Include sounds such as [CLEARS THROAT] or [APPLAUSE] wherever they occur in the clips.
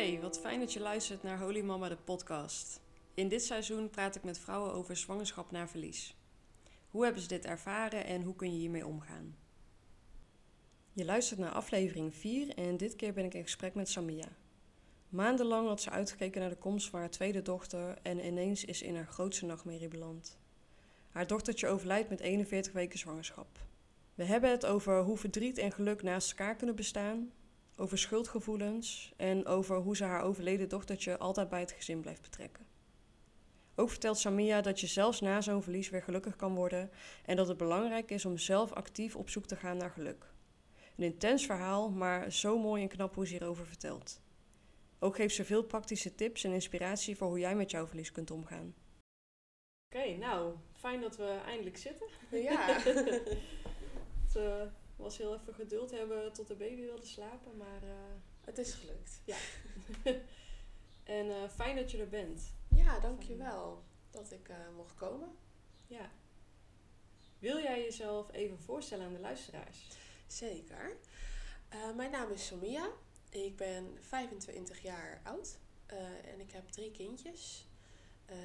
Hey, wat fijn dat je luistert naar Holy Mama de podcast. In dit seizoen praat ik met vrouwen over zwangerschap na verlies. Hoe hebben ze dit ervaren en hoe kun je hiermee omgaan? Je luistert naar aflevering 4 en dit keer ben ik in gesprek met Samia. Maandenlang had ze uitgekeken naar de komst van haar tweede dochter en ineens is in haar grootste nachtmerrie beland. Haar dochtertje overlijdt met 41 weken zwangerschap. We hebben het over hoe verdriet en geluk naast elkaar kunnen bestaan, over schuldgevoelens en over hoe ze haar overleden dochtertje altijd bij het gezin blijft betrekken. Ook vertelt Samia dat je zelfs na zo'n verlies weer gelukkig kan worden en dat het belangrijk is om zelf actief op zoek te gaan naar geluk. Een intens verhaal, maar zo mooi en knap hoe ze hierover vertelt. Ook geeft ze veel praktische tips en inspiratie voor hoe jij met jouw verlies kunt omgaan. Oké, nou, fijn dat we eindelijk zitten. Ja. [LAUGHS] het uh, was heel even geduld hebben tot de baby wilde slapen, maar... Uh, het is gelukt. Ja. [LAUGHS] en uh, fijn dat je er bent. Ja, dankjewel dat ik mocht komen. Ja. Wil jij jezelf even voorstellen aan de luisteraars? Zeker. mijn naam is Somia. Ik ben 25 jaar oud en ik heb drie kindjes.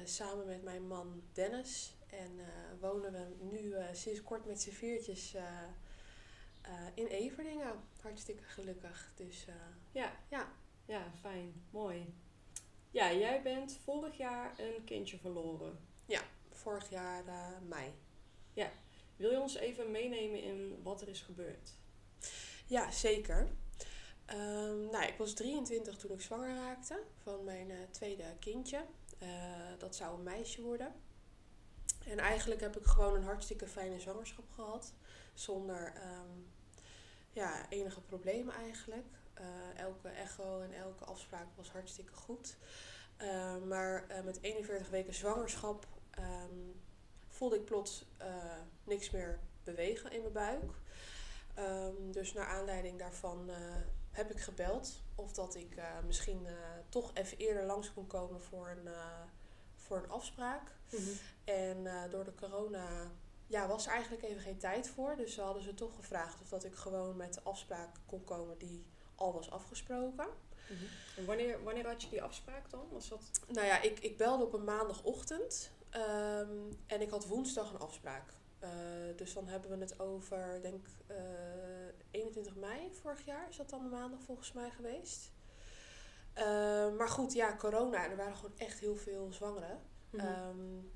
samen met mijn man Dennis en wonen we nu sinds kort met z'n viertjes uh, in Everdingen. Hartstikke gelukkig. Dus ja. ja. Ja, fijn. Mooi. Ja, jij bent vorig jaar een kindje verloren. Ja, vorig jaar mei. Ja. Wil je ons even meenemen in wat er is gebeurd? Ja, zeker. Um, nou, ik was 23 toen ik zwanger raakte van mijn tweede kindje. dat zou een meisje worden. En eigenlijk heb ik gewoon een hartstikke fijne zwangerschap gehad. Zonder um, ja, enige problemen eigenlijk. Uh, elke echo en elke afspraak was hartstikke goed. Uh, maar uh, met 41 weken zwangerschap um, voelde ik plots niks meer bewegen in mijn buik. Um, dus naar aanleiding daarvan heb ik gebeld of dat ik misschien toch even eerder langs kon komen voor een voor een afspraak. Mhm. En door de corona ja, was er eigenlijk even geen tijd voor. Dus ze hadden ze toch gevraagd of dat ik gewoon met de afspraak kon komen die al was afgesproken. Mhm. En wanneer, wanneer had je die afspraak dan? Was dat... Nou ja, ik, ik belde op een maandagochtend um, en ik had woensdag een afspraak. Uh, dus dan hebben we het over, denk uh, 21 mei vorig jaar is dat dan de maandag volgens mij geweest. Uh, maar goed, ja, corona. En er waren gewoon echt heel veel zwangeren. Mm -hmm. um,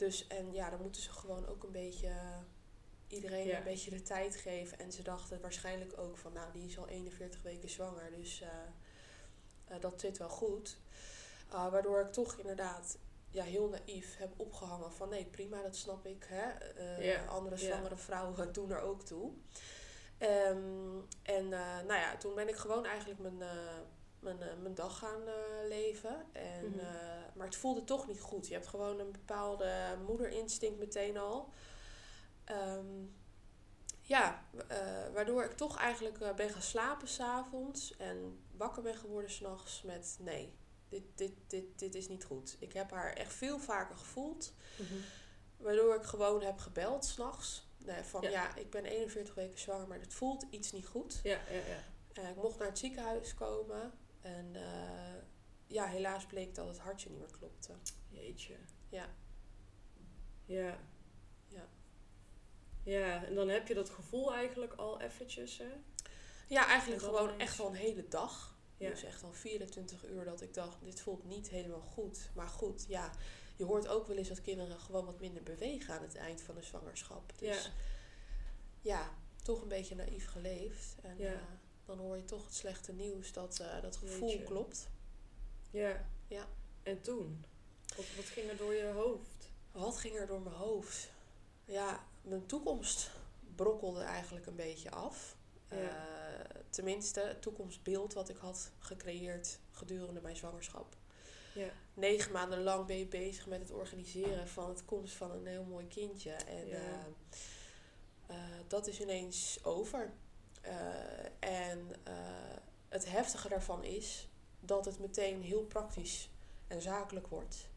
dus, en ja, dan moeten ze gewoon ook een beetje iedereen ja. een beetje de tijd geven. En ze dachten waarschijnlijk ook van, nou, die is al 41 weken zwanger. Dus uh, uh, dat zit wel goed. Uh, waardoor ik toch inderdaad ja, heel naïef heb opgehangen van, nee, prima, dat snap ik. Hè? Andere zwangere vrouwen [LAUGHS] doen er ook toe. Um, en nou ja, toen ben ik gewoon eigenlijk mijn mijn, uh, mijn dag gaan uh, leven. En, mm -hmm. uh, maar het voelde toch niet goed. Je hebt gewoon een bepaalde moederinstinct meteen al. Um, ja, waardoor ik toch eigenlijk ben gaan slapen s'avonds. En wakker ben geworden s'nachts met nee, dit, dit, dit, dit is niet goed. Ik heb haar echt veel vaker gevoeld. Mm -hmm. Waardoor ik gewoon heb gebeld s'nachts. Nee, van ja. ja. ik ben 41 weken zwanger, maar het voelt iets niet goed. Ja, ja, ja. ik mocht naar het ziekenhuis komen. En uh, ja, helaas bleek dat het hartje niet meer klopte. Jeetje. Ja. Ja. Ja. Ja, en dan heb je dat gevoel eigenlijk al eventjes, hè? Ja, eigenlijk gewoon echt wel een hele dag. Ja. Dus echt al 24 uur dat ik dacht, dit voelt niet helemaal goed. Maar goed, ja, je hoort ook wel eens dat kinderen gewoon wat minder bewegen aan het eind van de zwangerschap. Dus ja, ja toch een beetje naïef geleefd. En, ja. Uh, dan hoor je toch het slechte nieuws dat uh, dat gevoel Jeetje. klopt. Ja. ja. En toen? Wat, wat ging er door je hoofd? Wat ging er door mijn hoofd? Ja, mijn toekomst brokkelde eigenlijk een beetje af. Ja. Uh, tenminste, het toekomstbeeld wat ik had gecreëerd gedurende mijn zwangerschap. Ja. Negen maanden lang ben je bezig met het organiseren van het komst van een heel mooi kindje. En ja. uh, dat is ineens over. Uh, en uh, het heftige daarvan is dat het meteen heel praktisch en zakelijk wordt.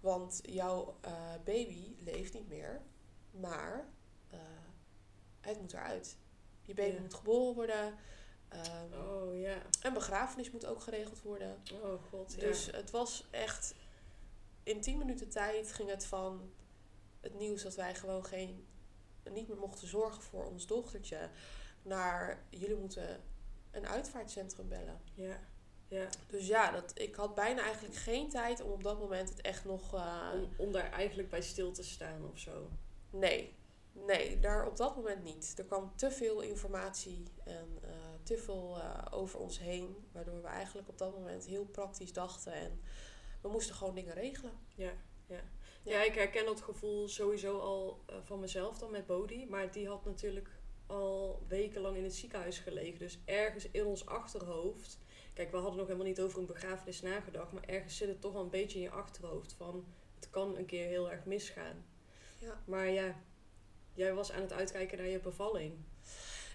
Want jouw uh, baby leeft niet meer, maar het moet eruit. Je baby ja. moet geboren worden. Ehm, Oh ja. Een begrafenis moet ook geregeld worden. Oh god. Ja. Dus het was echt... In 10 minuten tijd ging het van het nieuws dat wij gewoon geen, niet meer mochten zorgen voor ons dochtertje... naar jullie moeten een uitvaartcentrum bellen. ja. Ja. Dus ja, dat, ik had bijna eigenlijk geen tijd om op dat moment het echt nog... eh, Om, om daar eigenlijk bij stil te staan of zo. Nee, nee, daar op dat moment niet. Er kwam te veel informatie en eh, te veel eh, over ons heen, waardoor we eigenlijk op dat moment heel praktisch dachten en we moesten gewoon dingen regelen. Ja, ja. Ja. ja, ik herken dat gevoel sowieso al van mezelf dan met Bodhi. Maar die had natuurlijk al wekenlang in het ziekenhuis gelegen. Dus ergens in ons achterhoofd. Kijk, we hadden nog helemaal niet over een begrafenis nagedacht. Maar ergens zit het toch wel een beetje in je achterhoofd. Van het kan een keer heel erg misgaan. Ja. Maar ja, jij was aan het uitkijken naar je bevalling.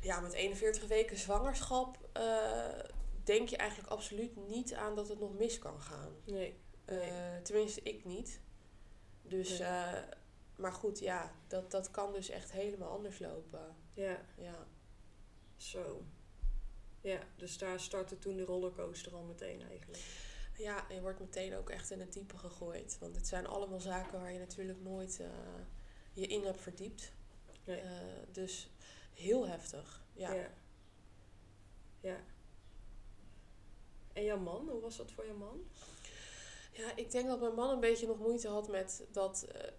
Ja, met 41 weken zwangerschap eh, denk je eigenlijk absoluut niet aan dat het nog mis kan gaan. Nee. Eh, tenminste, ik niet. Dus, Nee. eh, maar goed, ja, dat, dat kan dus echt helemaal anders lopen. Ja, Ja. zo. Ja, dus daar startte toen de rollercoaster al meteen eigenlijk. Ja, je wordt meteen ook echt in het diepe gegooid. Want het zijn allemaal zaken waar je natuurlijk nooit eh, je in hebt verdiept. Nee. Eh, dus heel heftig. Ja. Ja. ja. En jouw man, hoe was dat voor jouw man? Ja, ik denk dat mijn man een beetje nog moeite had met dat, eh,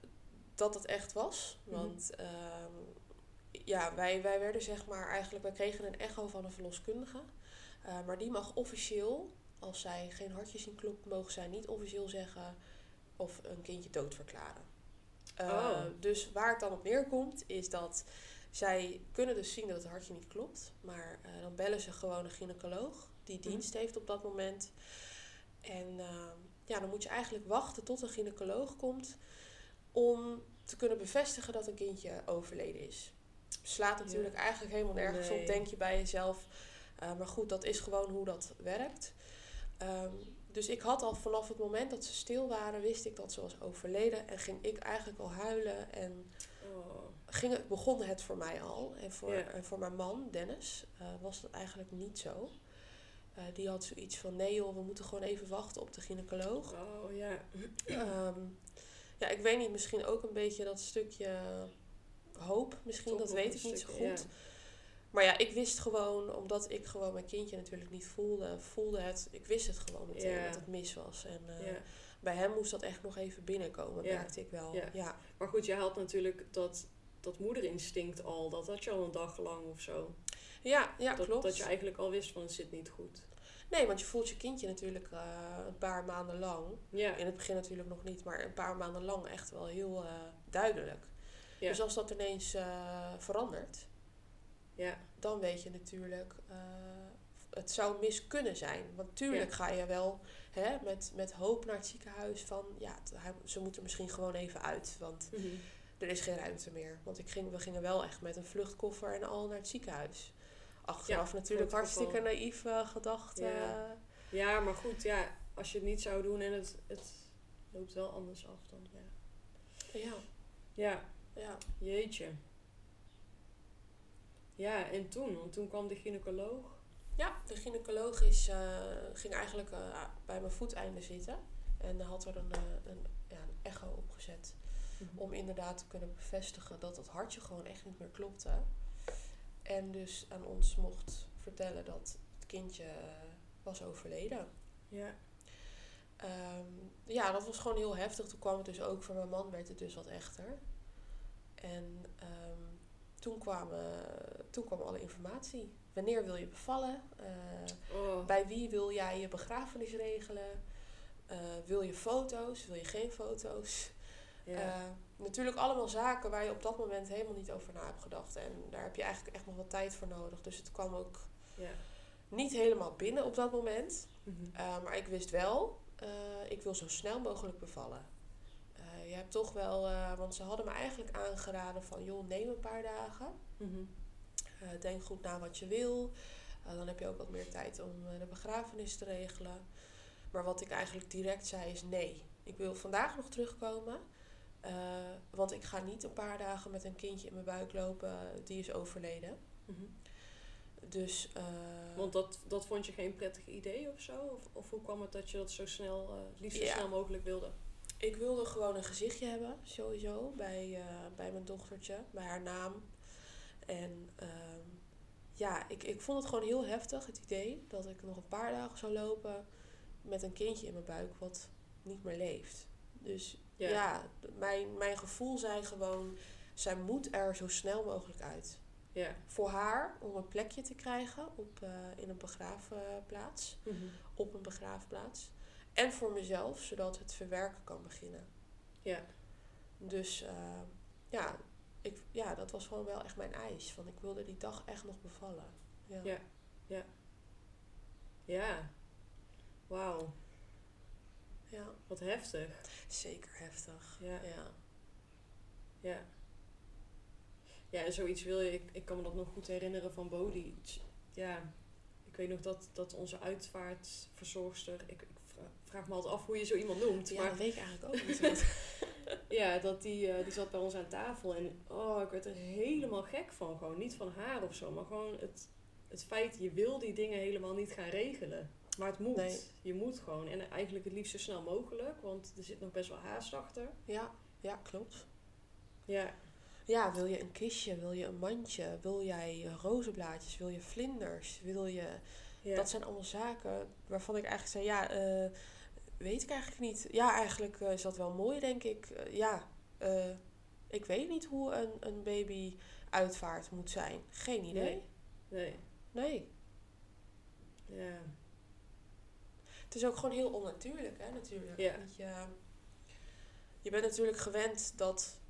dat het echt was. Mhm. Want ehm, ja, wij, wij werden zeg maar eigenlijk, wij kregen een echo van een verloskundige. Eh, maar die mag officieel, als zij geen hartje zien kloppen, mogen zij niet officieel zeggen of een kindje dood verklaren. Eh, Oh. Dus waar het dan op neerkomt, is dat zij kunnen dus zien dat het hartje niet klopt. Maar eh, dan bellen ze gewoon een gynaecoloog die Mhm. dienst heeft op dat moment. En ehm, ja, dan moet je eigenlijk wachten tot een gynaecoloog komt om te kunnen bevestigen dat een kindje overleden is. Slaat natuurlijk eigenlijk helemaal nergens Nee. op, denk je bij jezelf. Eh, maar goed, dat is gewoon hoe dat werkt. Ehm, dus ik had al vanaf het moment dat ze stil waren, wist ik dat ze was overleden. En ging ik eigenlijk al huilen. En Oh. ging het, begon het voor mij al. En voor, Ja. en voor mijn man, Dennis, eh, was dat eigenlijk niet zo. Eh, die had zoiets van, nee joh, we moeten gewoon even wachten op de gynaecoloog. Oh ja. Ehm, ja, ik weet niet, misschien ook een beetje dat stukje hoop. Misschien, dat weet ik niet zo goed. ja. Maar ja, ik wist gewoon, omdat ik gewoon mijn kindje natuurlijk niet voelde, voelde het, ik wist het gewoon meteen Ja. dat het mis was. En eh, ja. bij hem moest dat echt nog even binnenkomen, merkte ik wel. Ja. Maar goed, je had natuurlijk dat, dat moederinstinct al. Dat had je al een dag lang of zo. Ja, ja, dat, klopt. dat je eigenlijk al wist van het zit niet goed. Nee, want je voelt je kindje natuurlijk eh, een paar maanden lang. Ja. In het begin natuurlijk nog niet, maar een paar maanden lang echt wel heel eh, duidelijk. Ja. Dus als dat ineens eh, verandert, Ja. dan weet je natuurlijk, eh, het zou mis kunnen zijn. Want tuurlijk Ja. ga je wel hè, met, met hoop naar het ziekenhuis van, ja, het- hij, ze moeten misschien gewoon even uit, want Mhm. er is geen ruimte meer. Want ik ging, we gingen wel echt met een vluchtkoffer en al naar het ziekenhuis. Achteraf Ja, natuurlijk hartstikke naïef eh, gedacht. Ja. Ja, maar goed, ja, als je het niet zou doen en het, het loopt wel anders af dan. Ja. ja, ja, ja. jeetje. Ja, en toen? Want toen kwam de gynaecoloog. Ja, de gynaecoloog is, eh, ging eigenlijk eh, bij mijn voeteinde zitten. En had er een, eh, een, ja, een echo opgezet. Om inderdaad te kunnen bevestigen dat het hartje gewoon echt niet meer klopte. En dus aan ons mocht vertellen dat het kindje was overleden. Ja. Ehm, ja, dat was gewoon heel heftig. Toen kwam het dus ook voor mijn man, werd het dus wat echter. En ehm, toen, kwamen, toen kwam alle informatie. Wanneer wil je bevallen? Eh, Oh. bij wie wil jij je begrafenis regelen? Eh, wil je foto's? Wil je geen foto's? Ja. Eh, natuurlijk allemaal zaken waar je op dat moment helemaal niet over na hebt gedacht. En daar heb je eigenlijk echt nog wat tijd voor nodig. Dus het kwam ook ja. niet helemaal binnen op dat moment. Mhm. Maar ik wist wel, ik wil zo snel mogelijk bevallen. Je hebt toch wel, uh, want ze hadden me eigenlijk aangeraden van, joh, neem een paar dagen. Mhm. Uh, denk goed na wat je wil. Uh, dan heb je ook wat meer tijd om de begrafenis te regelen. Maar wat ik eigenlijk direct zei is nee. Ik wil vandaag nog terugkomen. Want ik ga niet een paar dagen met een kindje in mijn buik lopen die is overleden. Mhm. Dus, eh, Want dat, dat vond je geen prettig idee of zo? Of, of hoe kwam het dat je dat zo snel, eh, liefst zo Ja. snel mogelijk wilde? Ik wilde gewoon een gezichtje hebben, sowieso, bij, eh, bij mijn dochtertje, bij haar naam. En ehm, ja, ik, ik vond het gewoon heel heftig, het idee dat ik nog een paar dagen zou lopen met een kindje in mijn buik wat niet meer leeft. Dus Ja. ja, mijn, mijn gevoel zei gewoon, zij moet er zo snel mogelijk uit. Ja. Voor haar, om een plekje te krijgen op, eh, in een begraafplaats, op een begraafplaats. En voor mezelf, zodat het verwerken kan beginnen. Ja. Dus eh, ja, ik, ja, dat was gewoon wel echt mijn eis. Van ik wilde die dag echt nog bevallen. Ja. Ja. Ja. Wauw, Ja, wat heftig. zeker heftig. Ja. Ja. Ja. Ja, en zoiets wil je. Ik, ik kan me dat nog goed herinneren van Bodhi. Ja, ik weet nog dat, dat onze uitvaartverzorgster... Ik, ik vraag me altijd af hoe je zo iemand noemt. Ja, maar dat weet ik eigenlijk ook niet. [LAUGHS] ja, dat die, eh, die zat bij ons aan tafel. En oh, ik werd er helemaal gek van. Gewoon niet van haar of zo. Maar gewoon het, het feit, je wil die dingen helemaal niet gaan regelen. Maar het moet. Nee. Je moet gewoon. En eigenlijk het liefst zo snel mogelijk. Want er zit nog best wel haast achter. ja, ja, klopt. Ja, Ja, wil je een kistje? Wil je een mandje? Wil jij eh, rozenblaadjes? Wil je vlinders? Wil je... ja. Dat zijn allemaal zaken waarvan ik eigenlijk zei, ja, eh, weet ik eigenlijk niet. Ja, eigenlijk eh, is dat wel mooi, denk ik. Eh, ja, ik weet niet hoe een, een baby uitvaart moet zijn. Geen idee. Nee. Nee. Nee. Ja. Het is ook gewoon heel onnatuurlijk, hè, natuurlijk. Ja. Je, je bent natuurlijk gewend dat...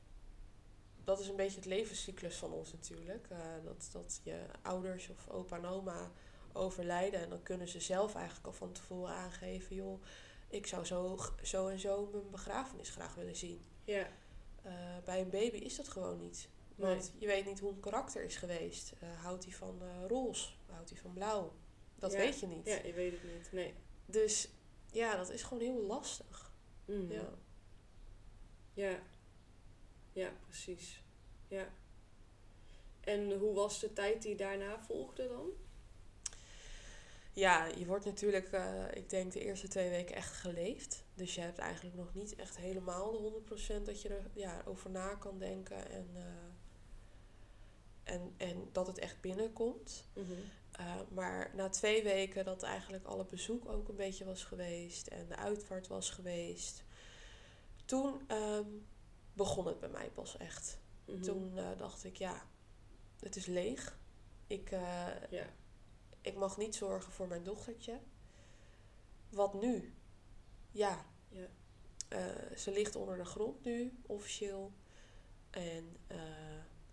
Dat is een beetje het levenscyclus van ons natuurlijk. dat, dat je ouders of opa en oma overlijden. En dan kunnen ze zelf eigenlijk al van tevoren aangeven... joh, ik zou zo, zo en zo mijn begrafenis graag willen zien. Ja. Eh, bij een baby is dat gewoon niet. Nee. Want je weet niet hoe een karakter is geweest. Eh, houdt hij van eh roze? Houdt hij van blauw? Dat Ja. weet je niet. Ja, je weet het niet. Nee. Dus ja, dat is gewoon heel lastig. Mhm. Ja. Ja. Ja, precies. Ja. En hoe was de tijd die daarna volgde dan? Ja, je wordt natuurlijk, eh, ik denk, de eerste twee weken echt geleefd. Dus je hebt eigenlijk nog niet echt helemaal de 100% dat je er ja, over na kan denken. En, eh, en, en dat het echt binnenkomt. Uh, maar na twee weken dat eigenlijk alle bezoek ook een beetje was geweest en de uitvaart was geweest, toen ehm, begon het bij mij pas echt. Mhm. Toen eh, dacht ik, ja, het is leeg. Ik, eh, Ja. Ik mag niet zorgen voor mijn dochtertje. Wat nu? Ja, Ja. eh, ze ligt onder de grond nu, officieel. En eh,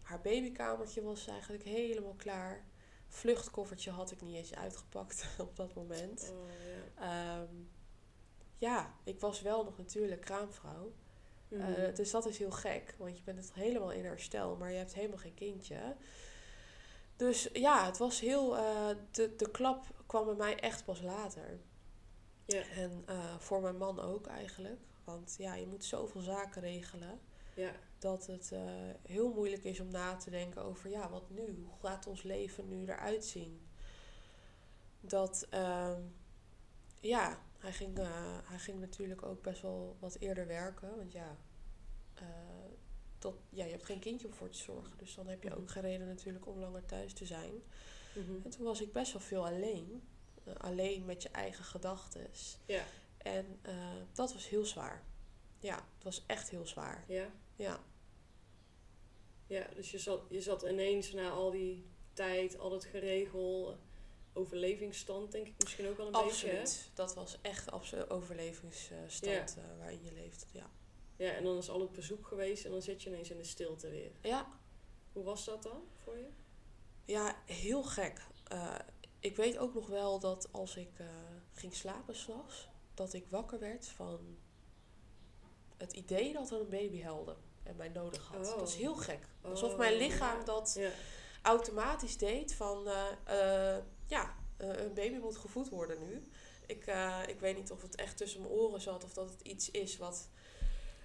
haar babykamertje was eigenlijk helemaal klaar. Vluchtkoffertje had ik niet eens uitgepakt [LAUGHS] op dat moment. Oh, ja. Ehm, ja, ik was wel nog natuurlijk kraamvrouw. Mhm. Eh, dus dat is heel gek, want je bent het helemaal in herstel, maar je hebt helemaal geen kindje. Dus ja, het was heel. eh, de, de klap kwam bij mij echt pas later. Ja. En eh, voor mijn man ook eigenlijk. Want ja, je moet zoveel zaken regelen. ja. Dat het eh, heel moeilijk is om na te denken over ja, wat nu? Hoe gaat ons leven nu eruit zien? Dat ehm, ja, hij ging, hij ging natuurlijk ook best wel wat eerder werken. Want ja, eh, dat, ja, je hebt geen kindje om voor te zorgen. Dus dan heb je ook Mhm. geen reden natuurlijk om langer thuis te zijn. Mhm. En toen was ik best wel veel alleen. Eh, alleen met je eigen gedachten. Ja. En eh, dat was heel zwaar. Ja, het was echt heel zwaar. Ja. Ja, Ja, dus je zat, je zat ineens na al die tijd, al het geregel, overlevingsstand denk ik misschien ook wel een beetje. absoluut. Dat was echt absoluut overlevingsstand eh, waarin je leeft. Ja. Ja, en dan is al het bezoek geweest en dan zit je ineens in de stilte weer. ja, Hoe was dat dan voor je? ja, heel gek. Eh, ik weet ook nog wel dat als ik eh, ging slapen s'nachts, dat ik wakker werd van het idee dat er een baby huilde en mij nodig had. Oh. Dat is heel gek. Alsof Oh, mijn lichaam dat Ja. automatisch deed van eh, ja, een baby moet gevoed worden nu. Ik, ik weet niet of het echt tussen mijn oren zat of dat het iets is wat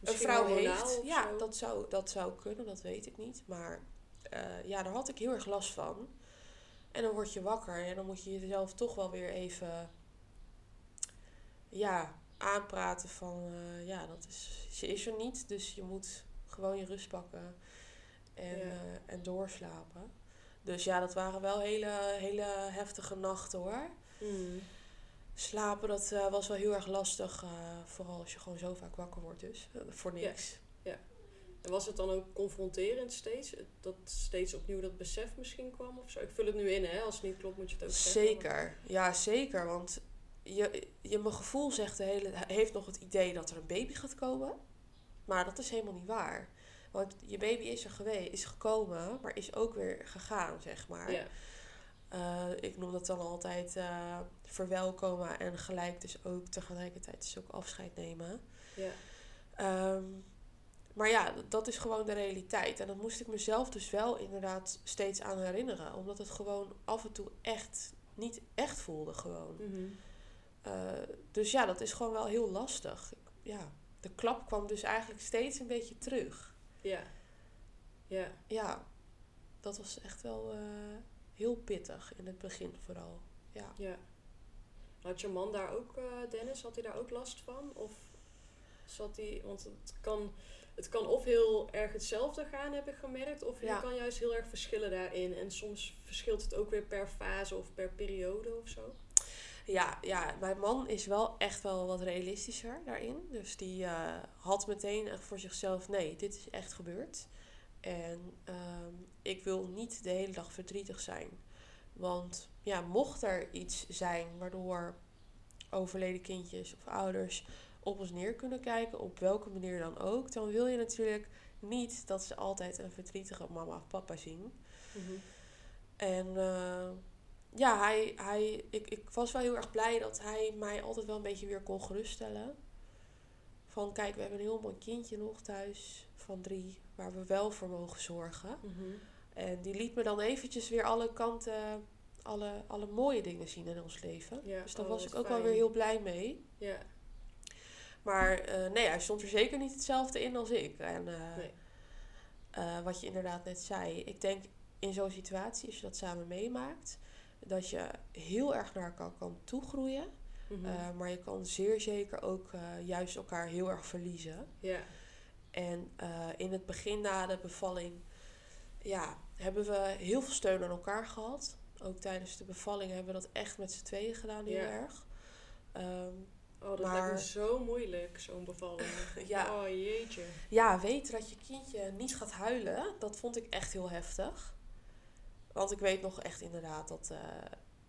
een vrouw heeft. Ja, zo? dat zou, dat zou kunnen, dat weet ik niet. Maar eh, ja, daar had ik heel erg last van. En dan word je wakker en dan moet je jezelf toch wel weer even ja, aanpraten van eh, ja, dat is, ze is er niet, dus je moet gewoon je rust pakken en, Ja. eh, en doorslapen. Dus ja, dat waren wel hele, hele heftige nachten hoor. Mm. Slapen, dat eh, was wel heel erg lastig. eh, vooral als je gewoon zo vaak wakker wordt dus. eh, voor niks. En was het dan ook confronterend steeds? Dat steeds opnieuw dat besef misschien kwam of zo? Ik vul het nu in, hè? Als het niet klopt moet je het ook zeggen. maar- Zeker. Ja, zeker. Want je, je, mijn gevoel zegt de hele, heeft nog het idee dat er een baby gaat komen. Maar dat is helemaal niet waar. Want je baby is er geweest, is gekomen, maar is ook weer gegaan, zeg maar. Ja. Ik noem dat dan altijd verwelkomen en gelijk dus ook tegelijkertijd dus ook afscheid nemen. Ja. Ehm, maar ja, dat is gewoon de realiteit. En dat moest ik mezelf dus wel inderdaad steeds aan herinneren. Omdat het gewoon af en toe echt niet echt voelde gewoon. Mhm. Eh, dus ja, dat is gewoon wel heel lastig. Ik- Ja, de klap kwam dus eigenlijk steeds een beetje terug. Ja. Ja. Ja, dat was echt wel eh, heel pittig in het begin vooral. Ja. Ja. Had je man daar ook, eh, Dennis, had hij daar ook last van? Of zat hij, want het kan, het kan of heel erg hetzelfde gaan, heb ik gemerkt, of Ja. je kan juist heel erg verschillen daarin. En soms verschilt het ook weer per fase of per periode of zo. Ja, ja, mijn man is wel echt wel wat realistischer daarin. Dus die eh, had meteen echt voor zichzelf: nee, dit is echt gebeurd. En ehm, ik wil niet de hele dag verdrietig zijn. Want ja, mocht er iets zijn waardoor overleden kindjes of ouders op ons neer kunnen kijken, op welke manier dan ook, dan wil je natuurlijk niet dat ze altijd een verdrietige mama of papa zien. En eh, ja, hij, hij, ik, ik was wel heel erg blij dat hij mij altijd wel een beetje weer kon geruststellen. Van kijk, we hebben een heel mooi kindje nog thuis van drie, waar we wel voor mogen zorgen. Mhm. En die liet me dan eventjes weer alle kanten, alle, alle mooie dingen zien in ons leven. Ja, dus daar oh, was wat ik ook fijn. wel weer heel blij mee. Ja. Maar eh, nee, hij stond er zeker niet hetzelfde in als ik. En eh, Nee. eh, wat je inderdaad net zei, ik denk in zo'n situatie, als je dat samen meemaakt, dat je heel erg naar elkaar kan toegroeien. Mhm. Maar je kan zeer zeker ook juist elkaar heel erg verliezen. ja. En in het begin na de bevalling, ja, hebben we heel veel steun aan elkaar gehad. Ook tijdens de bevalling hebben we dat echt met z'n tweeën gedaan, heel Ja. erg. Ehm, Oh, dat Maar- lijkt me zo moeilijk, zo'n bevalling. [LAUGHS] Ja. Oh, jeetje. ja, weten dat je kindje niet gaat huilen, dat vond ik echt heel heftig. Want ik weet nog echt inderdaad dat eh,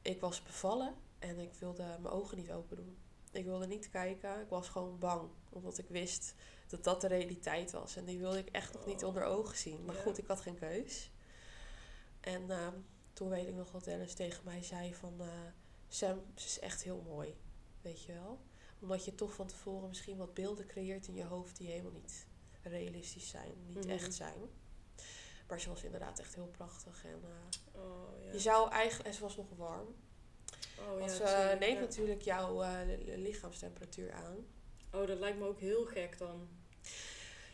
ik was bevallen en ik wilde mijn ogen niet open doen. Ik wilde niet kijken, ik was gewoon bang. Omdat ik wist dat dat de realiteit was. En die wilde ik echt nog niet Oh. onder ogen zien. Maar Ja. goed, ik had geen keus. En ehm, toen weet ik nog dat Dennis tegen mij zei van... eh, Sam, ze is echt heel mooi. Weet je wel? Omdat je toch van tevoren misschien wat beelden creëert in je hoofd... die helemaal niet realistisch zijn. Niet Mhm. echt zijn. Maar ze was inderdaad echt heel prachtig. En eh, Oh, ja. je zou eigenlijk... En ze was nog warm. Oh, Want ja, ze neemt ja. natuurlijk jouw eh, li- lichaamstemperatuur aan. Oh, dat lijkt me ook heel gek dan.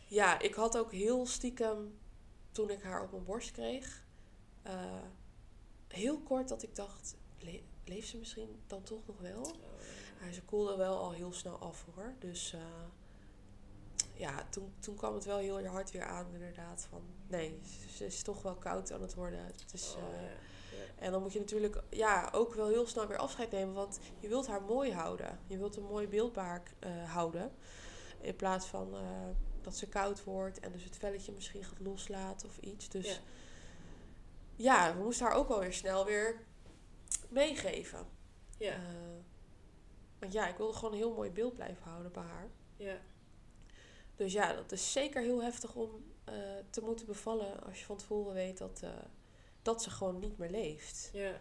Ja, ik had ook heel stiekem, toen ik haar op mijn borst kreeg, eh, heel kort dat ik dacht, le- leeft ze misschien dan toch nog wel? Oh, ze koelde wel al heel snel af hoor. Dus eh, ja, toen, toen kwam het wel heel hard weer aan inderdaad. Van nee, ze, is toch wel koud aan het worden. Het is, oh, eh, ja. Ja. En dan moet je natuurlijk ja, ook wel heel snel weer afscheid nemen. Want je wilt haar mooi houden. Je wilt een mooi beeldbaar eh, houden. In plaats van dat ze koud wordt en dus het velletje misschien gaat loslaten of iets. Dus Ja. we moesten haar ook wel weer snel weer meegeven. Ja. Eh, want ja, ik wilde gewoon een heel mooi beeld blijven houden bij haar. ja. Dus ja, dat is zeker heel heftig om eh, te moeten bevallen als je van tevoren weet dat, eh, dat ze gewoon niet meer leeft. Ja.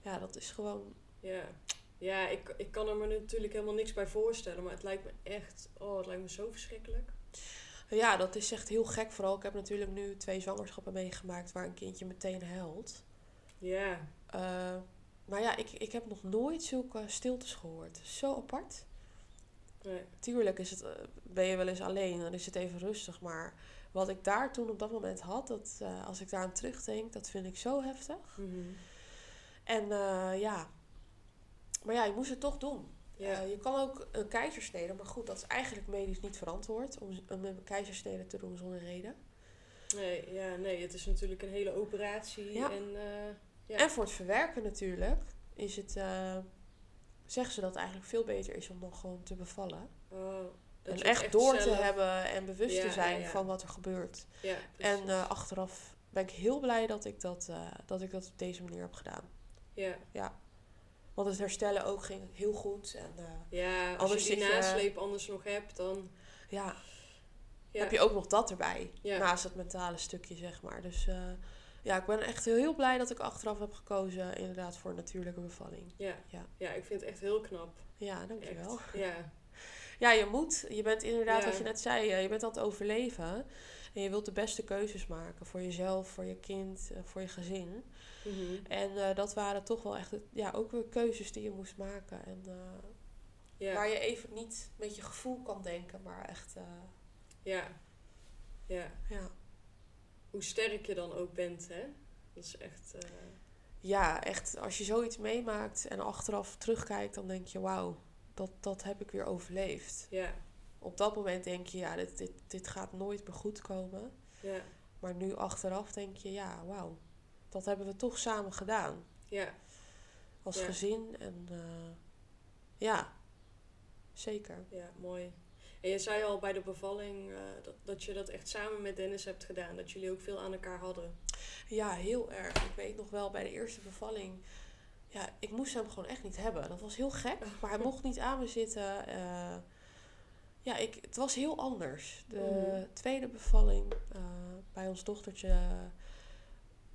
Ja, dat is gewoon Ja. Ja, ik, ik kan er me natuurlijk helemaal niks bij voorstellen, maar het lijkt me echt, oh, het lijkt me zo verschrikkelijk. Ja, dat is echt heel gek. Vooral, ik heb natuurlijk nu twee zwangerschappen meegemaakt waar een kindje meteen huilt. Ja. Eh, maar ja, ik, ik heb nog nooit zulke stiltes gehoord. Zo apart. Nee. Tuurlijk is het, eh, ben je wel eens alleen, dan is het even rustig. Maar wat ik daar toen op dat moment had, dat, eh, als ik daar aan terugdenk, dat vind ik zo heftig. Mhm. En ja, maar ja, je moest het toch doen. Ja. Je kan ook een keizersnede, maar goed, dat is eigenlijk medisch niet verantwoord om een keizersnede te doen zonder reden. Nee, ja, nee, het is natuurlijk een hele operatie. Ja. En, eh, ja. En voor het verwerken natuurlijk is het, eh, zeggen ze dat het eigenlijk veel beter is om dan gewoon te bevallen. Oh, en echt, door te hebben en bewust Ja, te zijn ja, ja. van wat er gebeurt. Ja, En eh, achteraf ben ik heel blij dat ik dat, dat ik dat op deze manier heb gedaan. ja. Want het herstellen ook ging heel goed. En eh, ja, als je die je- nasleep anders nog hebt, dan... ja, Ja. heb je ook nog dat erbij. Ja. Naast het mentale stukje, zeg maar. Dus eh, ja, ik ben echt heel, heel blij dat ik achteraf heb gekozen inderdaad voor een natuurlijke bevalling. Ja. Ja. Ja. ik vind het echt heel knap. Ja, dankjewel. Echt. Ja. [LAUGHS] Ja, je moet. Je bent inderdaad, wat je net zei, eh, je bent aan het overleven. En je wilt de beste keuzes maken voor jezelf, voor je kind, voor je gezin. Mhm. En eh, dat waren toch wel echt, ja, ook weer keuzes die je moest maken. En eh, ja. waar je even niet met je gevoel kan denken, maar echt, eh, Ja. Ja. ja. Hoe sterk je dan ook bent, hè? Dat is echt... ja, echt, als je zoiets meemaakt en achteraf terugkijkt, dan denk je, wauw, dat, dat heb ik weer overleefd. ja. Op dat moment denk je, ja, dit, dit, dit gaat nooit meer goed komen. Ja. Maar nu achteraf denk je, ja, wauw, dat hebben we toch samen gedaan. Ja. Als Ja. gezin en eh, ja, zeker. Ja, mooi. En je zei al bij de bevalling eh, dat, dat je dat echt samen met Dennis hebt gedaan. Dat jullie ook veel aan elkaar hadden. Ja, heel erg. Ik weet nog wel bij de eerste bevalling. Ja, ik moest hem gewoon echt niet hebben. Dat was heel gek, [LAUGHS] maar hij mocht niet aan me zitten. eh, ja, ik, het was heel anders. De Mhm. tweede bevalling bij ons dochtertje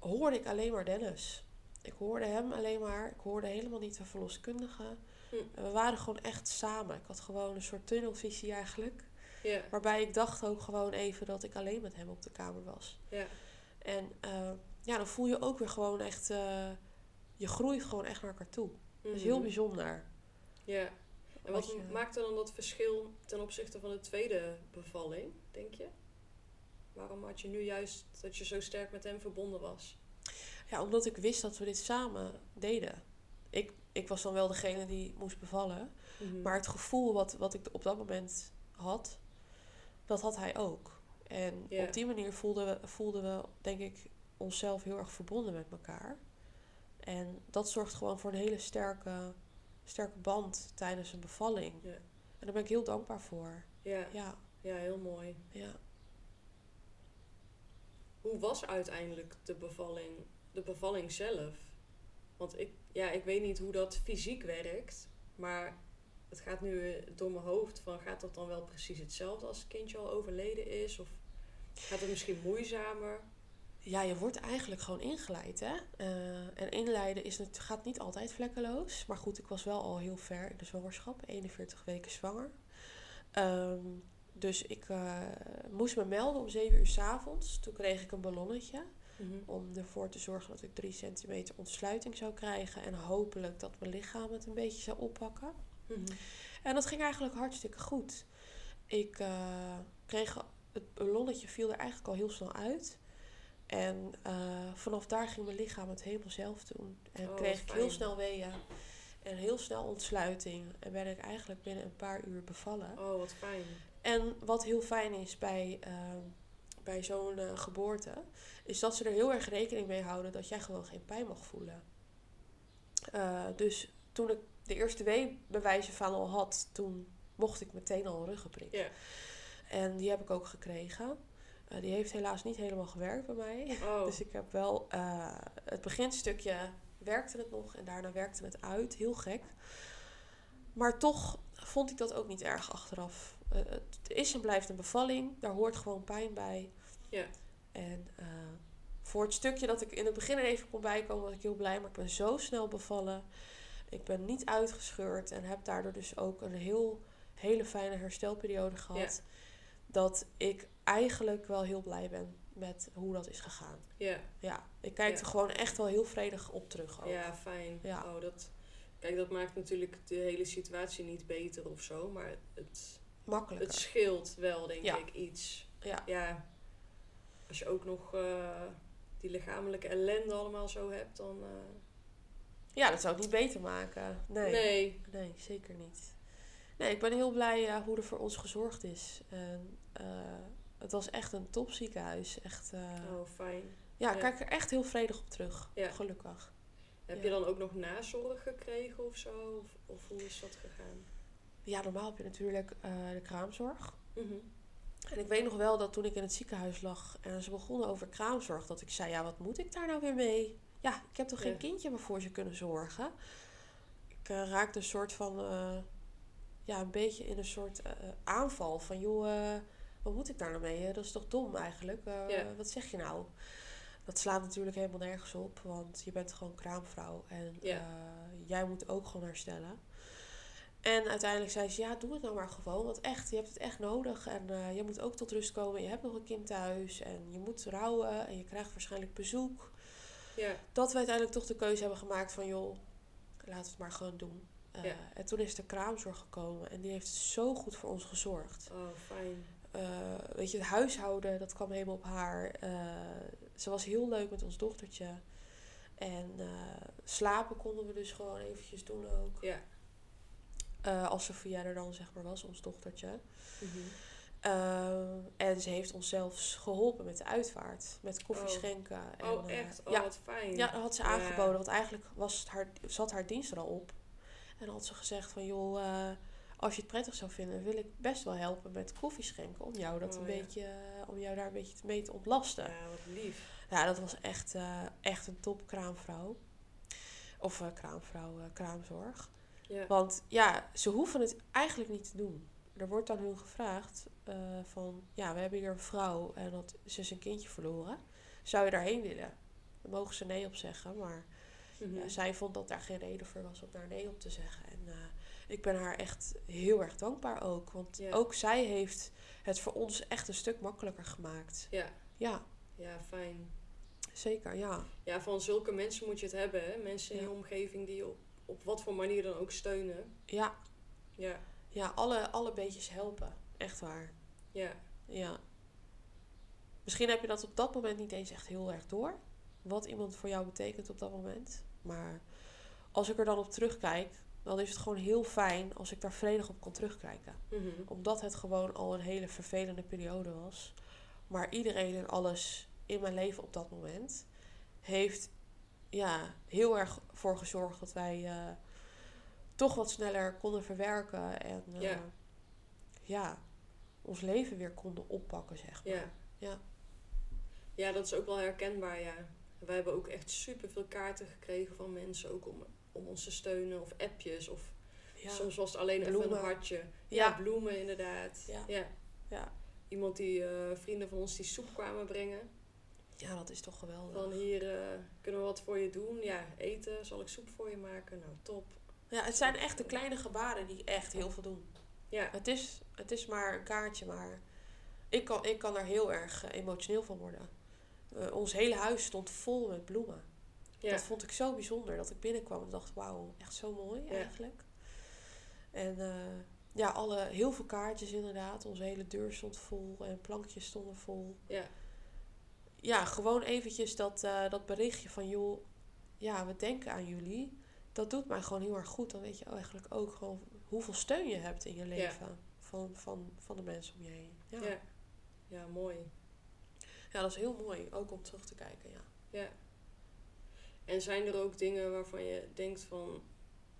hoorde ik alleen maar Dennis. Ik hoorde hem alleen maar. Ik hoorde helemaal niet de verloskundige. Hm. We waren gewoon echt samen. Ik had gewoon een soort tunnelvisie eigenlijk. Waarbij ik dacht ook gewoon even dat ik alleen met hem op de kamer was. En eh, ja, dan voel je ook weer gewoon echt... eh, je groeit gewoon echt naar elkaar toe. Dat is heel Mhm. bijzonder. Ja. En wat Wat je- maakte dan dat verschil ten opzichte van de tweede bevalling, denk je? Waarom had je nu juist dat je zo sterk met hem verbonden was? Ja, omdat ik wist dat we dit samen deden. Ik, ik was dan wel degene die moest bevallen. Mhm. Maar het gevoel wat, wat ik op dat moment had, dat had hij ook. En op die manier voelden we, voelden we, denk ik, onszelf heel erg verbonden met elkaar. En dat zorgt gewoon voor een hele sterke, sterke band tijdens een bevalling. En daar ben ik heel dankbaar voor. Ja. Ja, ja, heel mooi. ja. Hoe was uiteindelijk de bevalling, de bevalling zelf? Want ik, ja, ik weet niet hoe dat fysiek werkt, maar het gaat nu eh, door mijn hoofd van gaat dat dan wel precies hetzelfde als het kindje al overleden is? Of gaat het misschien moeizamer? Ja, je wordt eigenlijk gewoon ingeleid, hè. Eh, en inleiden is het, gaat niet altijd vlekkeloos. Maar goed, ik was wel al heel ver in de zwangerschap. 41 weken zwanger. Ehm, dus ik eh, moest me melden om 7 uur s avonds. Toen kreeg ik een ballonnetje. Mhm. Om ervoor te zorgen dat ik 3 centimeter ontsluiting zou krijgen. En hopelijk dat mijn lichaam het een beetje zou oppakken. Mhm. En dat ging eigenlijk hartstikke goed. Ik eh, kreeg het ballonnetje viel er eigenlijk al heel snel uit. En eh, vanaf daar ging mijn lichaam het helemaal zelf doen. En Oh, kreeg ik heel snel weeën. En heel snel ontsluiting. En ben ik eigenlijk binnen een paar uur bevallen. Oh, wat fijn. En wat heel fijn is bij, ehm, bij zo'n eh, geboorte, is dat ze er heel erg rekening mee houden dat jij gewoon geen pijn mag voelen. Eh, dus toen ik de eerste weebewijzen van al had, toen mocht ik meteen al een ruggenprik. Ja. En die heb ik ook gekregen. Eh, die heeft helaas niet helemaal gewerkt bij mij. Oh, Dus ik heb wel het beginstukje werkte het nog en daarna werkte het uit. Heel gek. Maar toch vond ik dat ook niet erg achteraf. Eh, het is en blijft een bevalling. Daar hoort gewoon pijn bij. Ja. En eh, voor het stukje dat ik in het begin er even kon bijkomen, was ik heel blij. Maar ik ben zo snel bevallen. Ik ben niet uitgescheurd en heb daardoor dus ook een heel, hele fijne herstelperiode gehad. Dat ik eigenlijk wel heel blij ben met hoe dat is gegaan. ja. Ja, ik kijk Ja. er gewoon echt wel heel vredig op terug. Ook. Ja, fijn. Ja. Oh, dat, kijk, dat maakt natuurlijk de hele situatie niet beter of zo, maar het, Makkelijker. het scheelt wel, denk Ja. ik, iets. Ja. Ja, als je ook nog eh, die lichamelijke ellende allemaal zo hebt, dan... eh, Ja, dat zou ik niet beter maken. Nee. Nee. Nee, zeker niet. Nee, ik ben heel blij eh, hoe er voor ons gezorgd is. En, het was echt een top ziekenhuis. Echt, Oh, fijn. ja, ik ja. kijk er echt heel vredig op terug. Ja. Gelukkig. Heb je dan ook nog nazorg gekregen of zo? Of, of hoe is dat gegaan? Ja, normaal heb je natuurlijk eh, de kraamzorg. Mhm. En ik weet nog wel dat toen ik in het ziekenhuis lag en ze begonnen over kraamzorg, dat ik zei, ja, wat moet ik daar nou weer mee? Ja, ik heb toch geen Ja. kindje meer voor ze kunnen zorgen? Ik eh, raakte een soort van, eh, ja, een beetje in een soort aanval van, joh, wat moet ik daar nou mee? Dat is toch dom eigenlijk? Ja. Wat zeg je nou? Dat slaat natuurlijk helemaal nergens op, want je bent gewoon kraamvrouw en Ja. jij moet ook gewoon herstellen. En uiteindelijk zei ze, ja, doe het nou maar gewoon. Want echt, je hebt het echt nodig. En eh, je moet ook tot rust komen. Je hebt nog een kind thuis. En je moet rouwen. En je krijgt waarschijnlijk bezoek. Ja. Dat we uiteindelijk toch de keuze hebben gemaakt van... joh, laten we het maar gewoon doen. Eh, Ja. En toen is de kraamzorg gekomen. En die heeft zo goed voor ons gezorgd. Oh, fijn. Eh, weet je, het huishouden, dat kwam helemaal op haar. Ze was heel leuk met ons dochtertje. En slapen konden we dus gewoon eventjes doen ook. Ja. Eh, als Sofia er dan zeg maar was, ons dochtertje. Mhm. Ehm, en ze heeft ons zelfs geholpen met de uitvaart. Met koffie Oh. schenken. En, Oh, eh, echt? Oh, ja, wat fijn. ja, dat had ze Ja. aangeboden. Want eigenlijk was het haar, zat haar dienst er al op. En dan had ze gezegd van... joh, eh, als je het prettig zou vinden... wil ik best wel helpen met koffie schenken. Om jou, dat Oh, een ja. beetje, eh, om jou daar een beetje mee te ontlasten. Ja, wat lief. Ja, dat was echt, eh, echt een top kraamvrouw. Of eh, kraamvrouw, eh, kraamzorg. Ja. Want ja, ze hoeven het eigenlijk niet te doen. Er wordt aan hun gevraagd eh, van... Ja, we hebben hier een vrouw en dat, ze is een kindje verloren. Zou je daarheen willen? Dan mogen ze nee op zeggen. Maar Mhm. ja, zij vond dat daar geen reden voor was om daar nee op te zeggen. En eh, ik ben haar echt heel erg dankbaar ook. Want Ja. ook zij heeft het voor ons echt een stuk makkelijker gemaakt. Ja. Ja, ja, fijn. zeker, ja. Ja, van zulke mensen moet je het hebben. Hè? Mensen in je omgeving die je op, op wat voor manier dan ook steunen. Ja, Ja, ja alle, alle beetjes helpen. Echt waar. ja, Ja. Misschien heb je dat op dat moment niet eens echt heel erg door. Wat iemand voor jou betekent op dat moment. Maar als ik er dan op terugkijk, dan is het gewoon heel fijn als ik daar vredig op kan terugkijken. Mhm. Omdat het gewoon al een hele vervelende periode was. Maar iedereen en alles in mijn leven op dat moment heeft ja, heel erg voor gezorgd dat wij eh, toch wat sneller konden verwerken. En eh, Ja. ja, ons leven weer konden oppakken, zeg maar. ja. Ja. Ja, dat is ook wel herkenbaar, ja. Wij hebben ook echt superveel kaarten gekregen van mensen, ook om, om ons te steunen. Of appjes, of Ja. soms was het alleen even een hartje. Ja, bloemen inderdaad. Ja. Ja. Ja. Iemand die, eh, vrienden van ons die soep kwamen brengen. Ja, dat is toch geweldig. Van hier eh, kunnen we wat voor je doen. Ja, eten, zal ik soep voor je maken? Nou, top. Ja, het zijn echt de kleine gebaren die echt heel veel doen. Ja, Het is, het is maar een kaartje, maar ik kan, ik kan er heel erg eh, emotioneel van worden. Eh, ons hele huis stond vol met bloemen. ja. Dat vond ik zo bijzonder dat ik binnenkwam en dacht, wauw, echt zo mooi Ja. eigenlijk. En ja, alle, heel veel kaartjes inderdaad. Onze hele deur stond vol en plankjes stonden vol. ja. Ja, gewoon eventjes dat, eh, dat berichtje van, joh, ja, we denken aan jullie. Dat doet mij gewoon heel erg goed. Dan weet je eigenlijk ook gewoon hoeveel steun je hebt in je leven. Van, van, van de mensen om je heen. Ja. Ja. ja, mooi. ja, dat is heel mooi. Ook om terug te kijken, ja. Ja. En zijn er ook dingen waarvan je denkt van...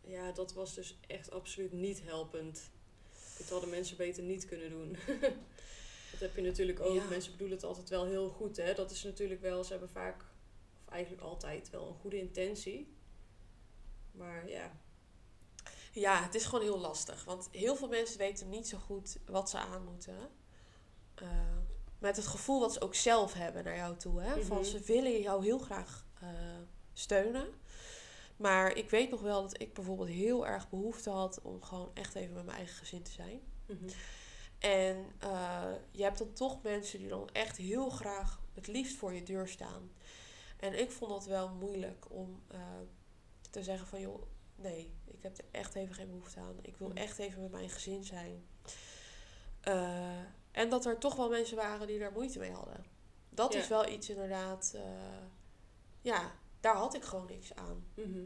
Ja, dat was dus echt absoluut niet helpend. Dit hadden mensen beter niet kunnen doen. [LAUGHS] dat heb je natuurlijk ook. Ja. Mensen bedoelen het altijd wel heel goed. Hè? Dat is natuurlijk wel... Ze hebben vaak, of eigenlijk altijd wel een goede intentie. Maar ja, Ja, het is gewoon heel lastig. Want heel veel mensen weten niet zo goed wat ze aan moeten. Eh, met het gevoel wat ze ook zelf hebben naar jou toe. Hè? Van Mhm. ze willen jou heel graag eh, steunen. Maar ik weet nog wel dat ik bijvoorbeeld heel erg behoefte had om gewoon echt even met mijn eigen gezin te zijn. mhm. En eh, je hebt dan toch mensen die dan echt heel graag het liefst voor je deur staan. En ik vond dat wel moeilijk om eh, te zeggen van joh, nee, ik heb er echt even geen behoefte aan. Ik wil Mhm. echt even met mijn gezin zijn. Eh, en dat er toch wel mensen waren die daar moeite mee hadden. Dat Ja. is wel iets inderdaad, ja, daar had ik gewoon niks aan. Mhm.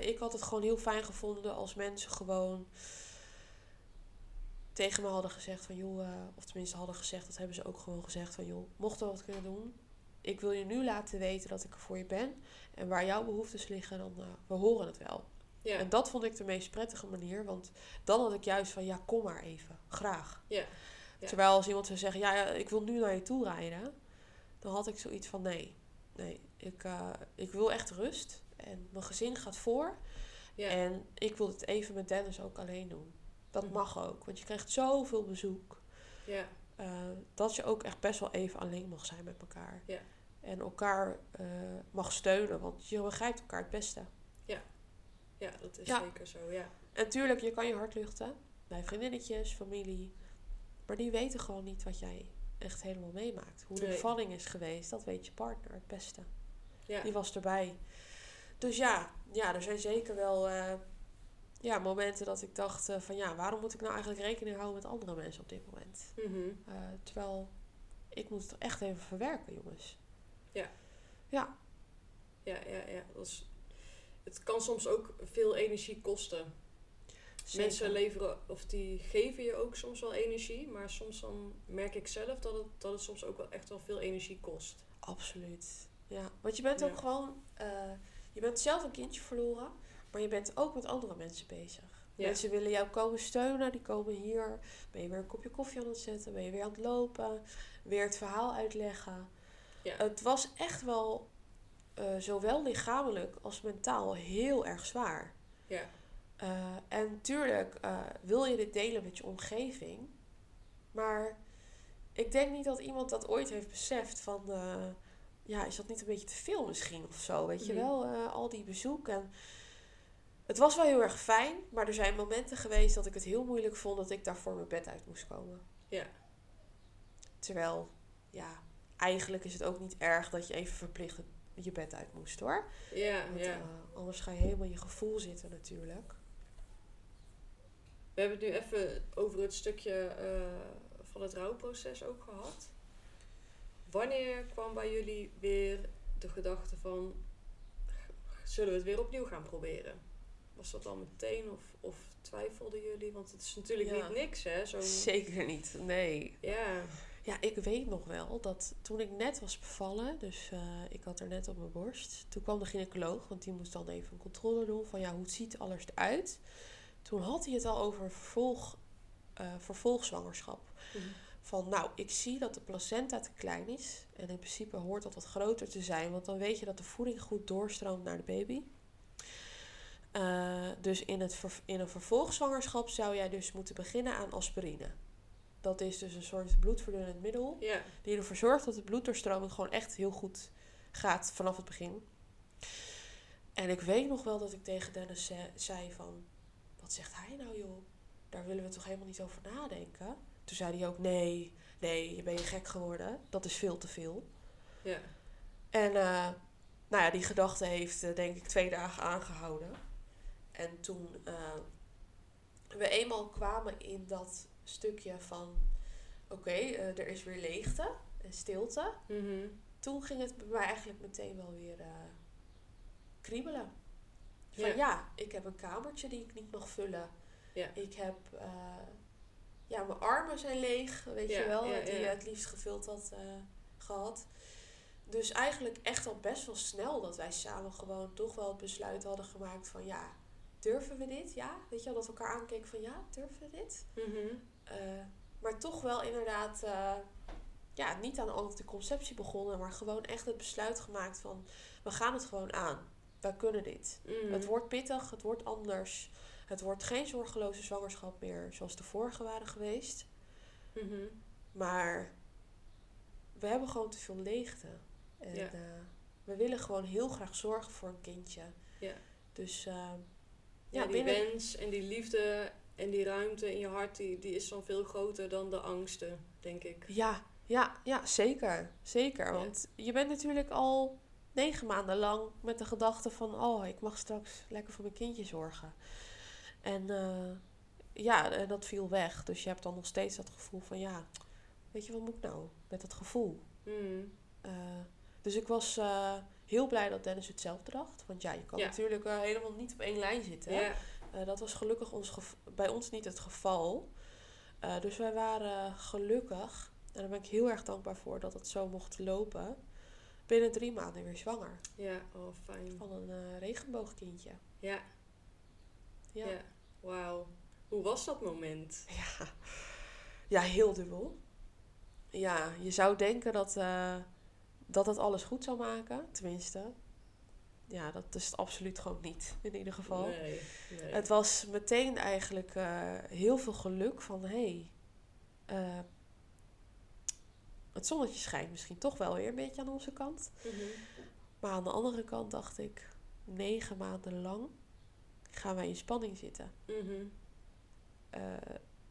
Ik had het gewoon heel fijn gevonden als mensen gewoon tegen me hadden gezegd van joh, eh, of tenminste hadden gezegd, dat hebben ze ook gewoon gezegd van joh, mocht er wat kunnen doen, ik wil je nu laten weten dat ik er voor je ben en waar jouw behoeftes liggen, dan uh, we horen het wel. Ja. En dat vond ik de meest prettige manier, want dan had ik juist van ja, kom maar even, graag. Ja. Ja. Terwijl als iemand zou zeggen, ja, ik wil nu naar je toe rijden, dan had ik zoiets van nee, nee, ik, uh, ik wil echt rust en mijn gezin gaat voor. Ja. En ik wil het even met Dennis ook alleen doen. Dat mag ook, want je krijgt zoveel bezoek. ja. uh, dat je ook echt best wel even alleen mag zijn met elkaar. Ja. En elkaar uh, mag steunen, want je begrijpt elkaar het beste. Ja, dat is Ja. zeker zo, ja. En tuurlijk, je kan je hart luchten bij vriendinnetjes, familie. Maar die weten gewoon niet wat jij echt helemaal meemaakt. Hoe de Nee. bevalling is geweest, dat weet je partner het beste. Ja. Die was erbij. Dus ja, ja er zijn zeker wel eh, ja, momenten dat ik dacht eh, van ja, waarom moet ik nou eigenlijk rekening houden met andere mensen op dit moment? Mhm. Eh, terwijl ik moet het toch echt even verwerken, jongens. Ja. Ja, Ja, ja, ja. Dat is, het kan soms ook veel energie kosten. zeker. Mensen leveren, of die geven je ook soms wel energie, maar soms dan merk ik zelf dat het, dat het soms ook wel echt wel veel energie kost. Absoluut. Ja, want je bent Ja. ook gewoon, eh, je bent zelf een kindje verloren, maar je bent ook met andere mensen bezig. Ja. Mensen willen jou komen steunen, die komen hier. Ben je weer een kopje koffie aan het zetten, ben je weer aan het lopen, weer het verhaal uitleggen. Ja. Het was echt wel, eh, zowel lichamelijk als mentaal, heel erg zwaar. Ja. Eh, en tuurlijk eh, wil je dit delen met je omgeving. Maar ik denk niet dat iemand dat ooit heeft beseft van... ja, is dat niet een beetje te veel misschien of zo? Weet je wel, al die bezoek. Het was wel heel erg fijn, maar er zijn momenten geweest dat ik het heel moeilijk vond dat ik daarvoor mijn bed uit moest komen. Ja. Terwijl, ja, eigenlijk is het ook niet erg dat je even verplicht je bed uit moest hoor. Ja, Want, ja. eh, anders ga je helemaal in je gevoel zitten natuurlijk. We hebben het nu even over het stukje eh, van het rouwproces ook gehad. Wanneer kwam bij jullie weer de gedachte van, zullen we het weer opnieuw gaan proberen? Was dat al meteen of, of twijfelden jullie? Want het is natuurlijk Ja. niet niks, hè? Zo, [LAUGHS] Zeker niet, nee. ja, Ja, ik weet nog wel dat toen ik net was bevallen, dus eh, ik had er net op mijn borst. Toen kwam de gynaecoloog, want die moest dan even een controle doen van ja, hoe ziet alles eruit. Toen had hij het al over vervolg, eh, vervolgzwangerschap. Mhm. Van nou, ik zie dat de placenta te klein is. En in principe hoort dat wat groter te zijn, want dan weet je dat de voeding goed doorstroomt naar de baby. Eh, dus in, het in een vervolgzwangerschap zou jij dus moeten beginnen aan aspirine. Dat is dus een soort bloedverdunnend middel. ja, Die ervoor zorgt dat de bloeddoorstroming gewoon echt heel goed gaat vanaf het begin. En ik weet nog wel dat ik tegen Dennis ze- zei van... Wat zegt hij nou joh? Daar willen we toch helemaal niet over nadenken? Toen zei hij ook nee, nee, je bent je gek geworden. Dat is veel te veel. ja, En eh, nou ja, die gedachte heeft eh, denk ik twee dagen aangehouden. En toen eh, we eenmaal kwamen in dat stukje van... Oké, eh, er is weer leegte en stilte. Mhm. Toen ging het bij mij eigenlijk meteen wel weer eh, kriebelen. Van Ja. ja. ik heb een kamertje die ik niet mag vullen. Ja. Ik heb... ja, mijn armen zijn leeg, weet Ja, je wel. die je het liefst gevuld had eh, gehad. Dus eigenlijk echt al best wel snel dat wij samen gewoon toch wel het besluit hadden gemaakt van ja, durven we dit? Ja, weet je wel, dat we elkaar aankeken van ja, durven we dit? Mhm. Eh, maar toch wel inderdaad, eh, ja, niet aan anticonceptie begonnen, maar gewoon echt het besluit gemaakt van we gaan het gewoon aan. Wij kunnen dit. Mhm. Het wordt pittig, het wordt anders. Het wordt geen zorgeloze zwangerschap meer zoals de vorige waren geweest. Mhm. Maar we hebben gewoon te veel leegte. En Ja. eh, we willen gewoon heel graag zorgen voor een kindje. Ja. Dus eh, Ja, die binnen... wens en die liefde en die ruimte in je hart, die, die is dan veel groter dan de angsten, denk ik. Ja, ja, ja, zeker. Zeker. Ja. Want je bent natuurlijk al negen maanden lang met de gedachte van... oh, ik mag straks lekker voor mijn kindje zorgen. En eh, ja, en dat viel weg. Dus je hebt dan nog steeds dat gevoel van... ja, weet je, wat moet ik nou met dat gevoel? Mhm. Eh, dus ik was, eh, heel blij dat Dennis hetzelfde dacht. Want ja, je kan Ja. natuurlijk eh, helemaal niet op één lijn zitten. Ja. Eh, dat was gelukkig ons gev- bij ons niet het geval. Eh, dus wij waren gelukkig, en daar ben ik heel erg dankbaar voor dat het zo mocht lopen, binnen drie maanden weer zwanger. Ja, oh fijn. Van een regenboogkindje. Ja, Ja. ja. Wauw. Hoe was dat moment? [LAUGHS] Ja. ja, heel dubbel. Ja, je zou denken dat, dat het alles goed zou maken. Tenminste, ja, dat is het absoluut gewoon niet, in ieder geval. Nee, nee. Het was meteen eigenlijk eh, heel veel geluk van hé, hey, eh, het zonnetje schijnt misschien toch wel weer een beetje aan onze kant. Mhm. Maar aan de andere kant dacht ik, negen maanden lang gaan wij in spanning zitten. Mhm. Eh,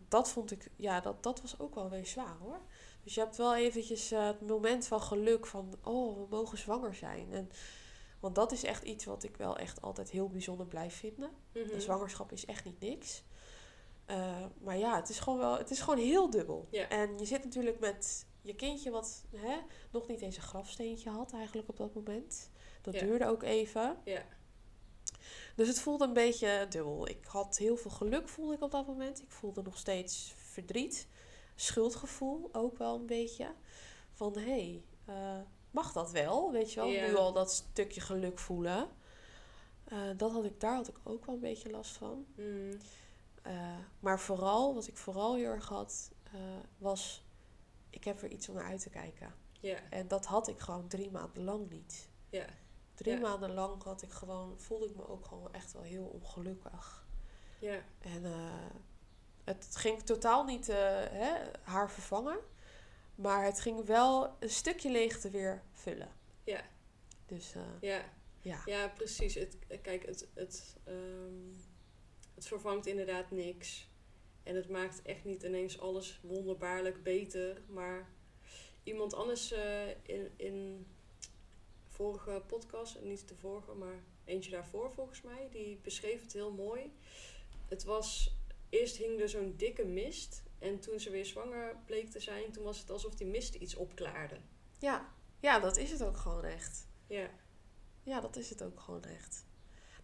dat vond ik, ja, dat, dat was ook wel weer zwaar hoor. Dus je hebt wel eventjes eh, het moment van geluk van, oh, we mogen zwanger zijn. En, want dat is echt iets wat ik wel echt altijd heel bijzonder blijf vinden. Mhm. De zwangerschap is echt niet niks. Eh, maar ja, het is gewoon wel, het is gewoon heel dubbel. En je zit natuurlijk met je kindje wat hè, nog niet eens een grafsteentje had eigenlijk op dat moment. Dat duurde ook even. Ja. Dus het voelde een beetje dubbel. Ik had heel veel geluk voelde ik op dat moment. Ik voelde nog steeds verdriet. Schuldgevoel ook wel een beetje. Van hé, hey, eh, mag dat wel? Weet je wel, nu al dat stukje geluk voelen. Eh, dat had ik, daar had ik ook wel een beetje last van. Mhm. Eh, maar vooral, wat ik vooral heel erg had, was... Ik heb er iets om naar uit te kijken. En dat had ik gewoon drie maanden lang niet. Drie maanden lang had ik gewoon, voelde ik me ook gewoon echt wel heel ongelukkig. En het ging totaal niet eh, hè, haar vervangen. Maar het ging wel een stukje leegte weer vullen. Ja. Dus eh, Ja. ja. Ja, precies. Het, kijk, het, het, ehm, het vervangt inderdaad niks. En het maakt echt niet ineens alles wonderbaarlijk beter. Maar iemand anders eh, in, in vorige podcast, niet de vorige, maar eentje daarvoor volgens mij, die beschreef het heel mooi. Het was, eerst hing er zo'n dikke mist. En toen ze weer zwanger bleek te zijn, toen was het alsof die mist iets opklaarde. Ja. ja, dat is het ook gewoon echt. Ja, Ja, dat is het ook gewoon echt.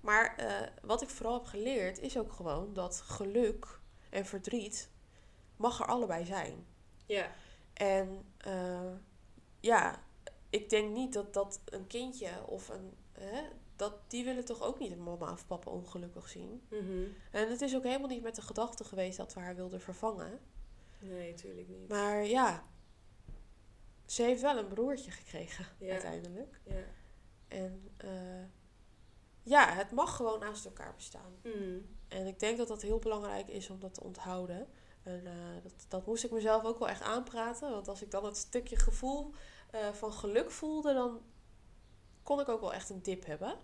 Maar eh, wat ik vooral heb geleerd is ook gewoon dat geluk en verdriet mag er allebei zijn. ja, En eh, ja, ik denk niet dat, dat een kindje of een. Hè, dat, die willen toch ook niet een mama of papa ongelukkig zien. mhm. En het is ook helemaal niet met de gedachte geweest dat we haar wilden vervangen. nee, tuurlijk niet. Maar ja, ze heeft wel een broertje gekregen Ja. uiteindelijk. Ja. En eh, ja, het mag gewoon naast elkaar bestaan. Mhm. En ik denk dat dat heel belangrijk is om dat te onthouden. En eh, dat, dat moest ik mezelf ook wel echt aanpraten. Want als ik dan het stukje gevoel eh, van geluk voelde, dan kon ik ook wel echt een dip hebben.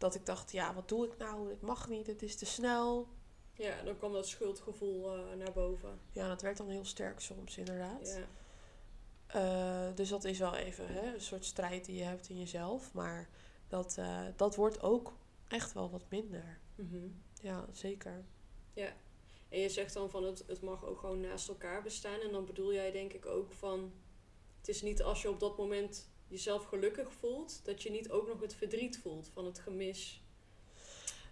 Dat ik dacht, ja, wat doe ik nou? Dit mag niet, het is te snel. Ja, dan kwam dat schuldgevoel eh, naar boven. Ja, dat werd dan heel sterk soms, inderdaad. Ja. Eh, dus dat is wel even hè, een soort strijd die je hebt in jezelf. Maar dat, eh, dat wordt ook echt wel wat minder. Mhm. Ja, zeker. En je zegt dan van het, het mag ook gewoon naast elkaar bestaan. En dan bedoel jij denk ik ook van... Het is niet als je op dat moment jezelf gelukkig voelt... dat je niet ook nog het verdriet voelt van het gemis.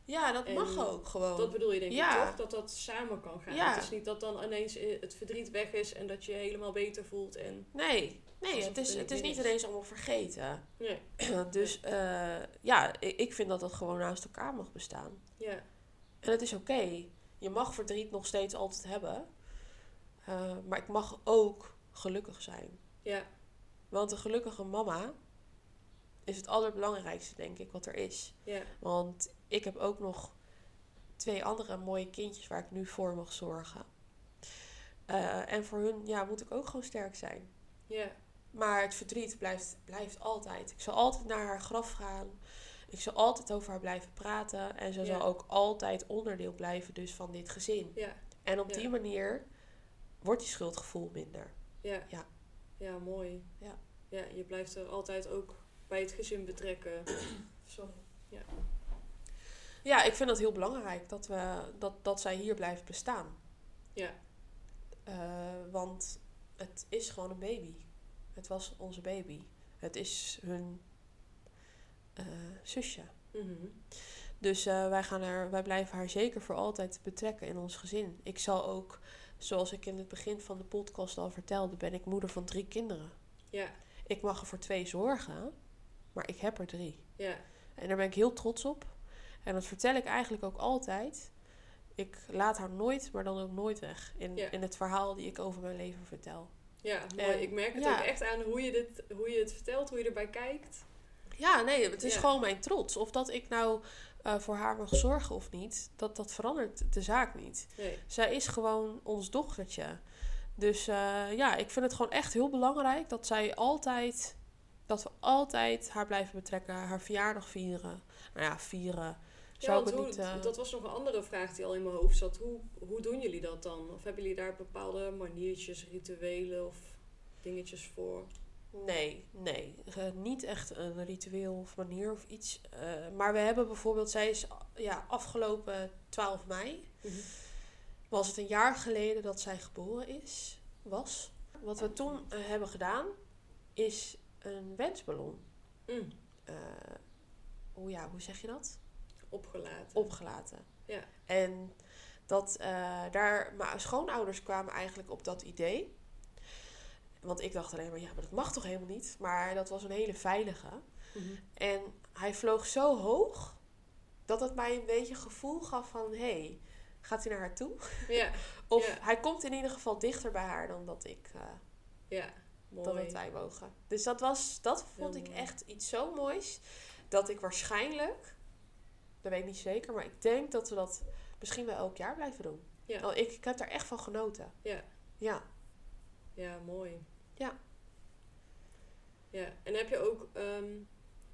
Ja, dat En mag ook gewoon. Dat bedoel je denk. Ja. ik toch? Dat dat samen kan gaan. Ja. Het is niet dat dan ineens eh, het verdriet weg is... en dat je je helemaal beter voelt. En Nee, nee het is, het niet is niet ineens allemaal vergeten. nee, [CLEARS THROAT] dus eh, ja, ik, ik vind dat het gewoon naast elkaar mag bestaan. ja, En het is oké. Je mag verdriet nog steeds altijd hebben. Eh, maar ik mag ook gelukkig zijn. ja, Want een gelukkige mama is het allerbelangrijkste, denk ik, wat er is. ja, Want ik heb ook nog twee andere mooie kindjes waar ik nu voor mag zorgen. Eh, en voor hun ja, moet ik ook gewoon sterk zijn. ja, Maar het verdriet blijft, blijft altijd. Ik zal altijd naar haar graf gaan. Ik zal altijd over haar blijven praten. En ze Ja. zal ook altijd onderdeel blijven dus van dit gezin. ja, En op Ja. die manier wordt die schuldgevoel minder. ja. Ja. Ja, mooi. Ja. Ja, je blijft er altijd ook bij het gezin betrekken. [CLEARS THROAT] Sorry. Ja, ik vind dat heel belangrijk dat, we, dat, dat zij hier blijft bestaan. Ja, Eh, want het is gewoon een baby. Het was onze baby. Het is hun eh, zusje. Mhm. Dus eh, wij, gaan er, wij blijven haar zeker voor altijd betrekken in ons gezin. Ik zal ook, zoals ik in het begin van de podcast al vertelde, ben ik moeder van drie kinderen. Ja, Ik mag er voor twee zorgen, maar ik heb er drie. ja, En daar ben ik heel trots op. En dat vertel ik eigenlijk ook altijd. Ik laat haar nooit, maar dan ook nooit weg. In, Ja. in het verhaal die ik over mijn leven vertel. ja, mooi. En- ik merk het ja. ook echt aan hoe je, dit, hoe je het vertelt, hoe je erbij kijkt. Ja, nee, het is Ja. gewoon mijn trots. Of dat ik nou eh, voor haar mag zorgen of niet, dat, dat verandert de zaak niet. Nee. Zij is gewoon ons dochtertje. Dus eh, ja, ik vind het gewoon echt heel belangrijk dat zij altijd, dat we altijd haar blijven betrekken, haar verjaardag vieren. Nou ja, vieren. Ja, Zou ik want hoe, niet, eh, dat was nog een andere vraag die al in mijn hoofd zat. Hoe, hoe doen jullie dat dan? Of hebben jullie daar bepaalde maniertjes, rituelen of dingetjes voor? Nee, nee. Eh, niet echt een ritueel of manier of iets. Eh, maar we hebben bijvoorbeeld, zij is ja, afgelopen 12 mei, was het een jaar geleden dat zij geboren is, was. Wat we toen eh, hebben gedaan, is een wensballon. Mm, hoe, ja, hoe zeg je dat? opgelaten. Opgelaten. Ja. En dat daar, mijn schoonouders kwamen eigenlijk op dat idee. Want ik dacht alleen maar, ja, maar dat mag toch helemaal niet? Maar dat was een hele veilige. Mhm. En hij vloog zo hoog dat het mij een beetje gevoel gaf van, hé, hey, gaat hij naar haar toe? Ja, [LAUGHS] Of Ja. hij komt in ieder geval dichter bij haar dan dat ik, eh, ja, mooi. dan dat wij mogen. Dus dat was, dat vond ik echt iets zo moois. Dat ik waarschijnlijk, dat weet ik niet zeker, maar ik denk dat we dat misschien wel elk jaar blijven doen. Ja. Oh, ik, ik heb daar echt van genoten. Ja. Ja. Ja, mooi. Ja. Ja, en heb je ook, ehm,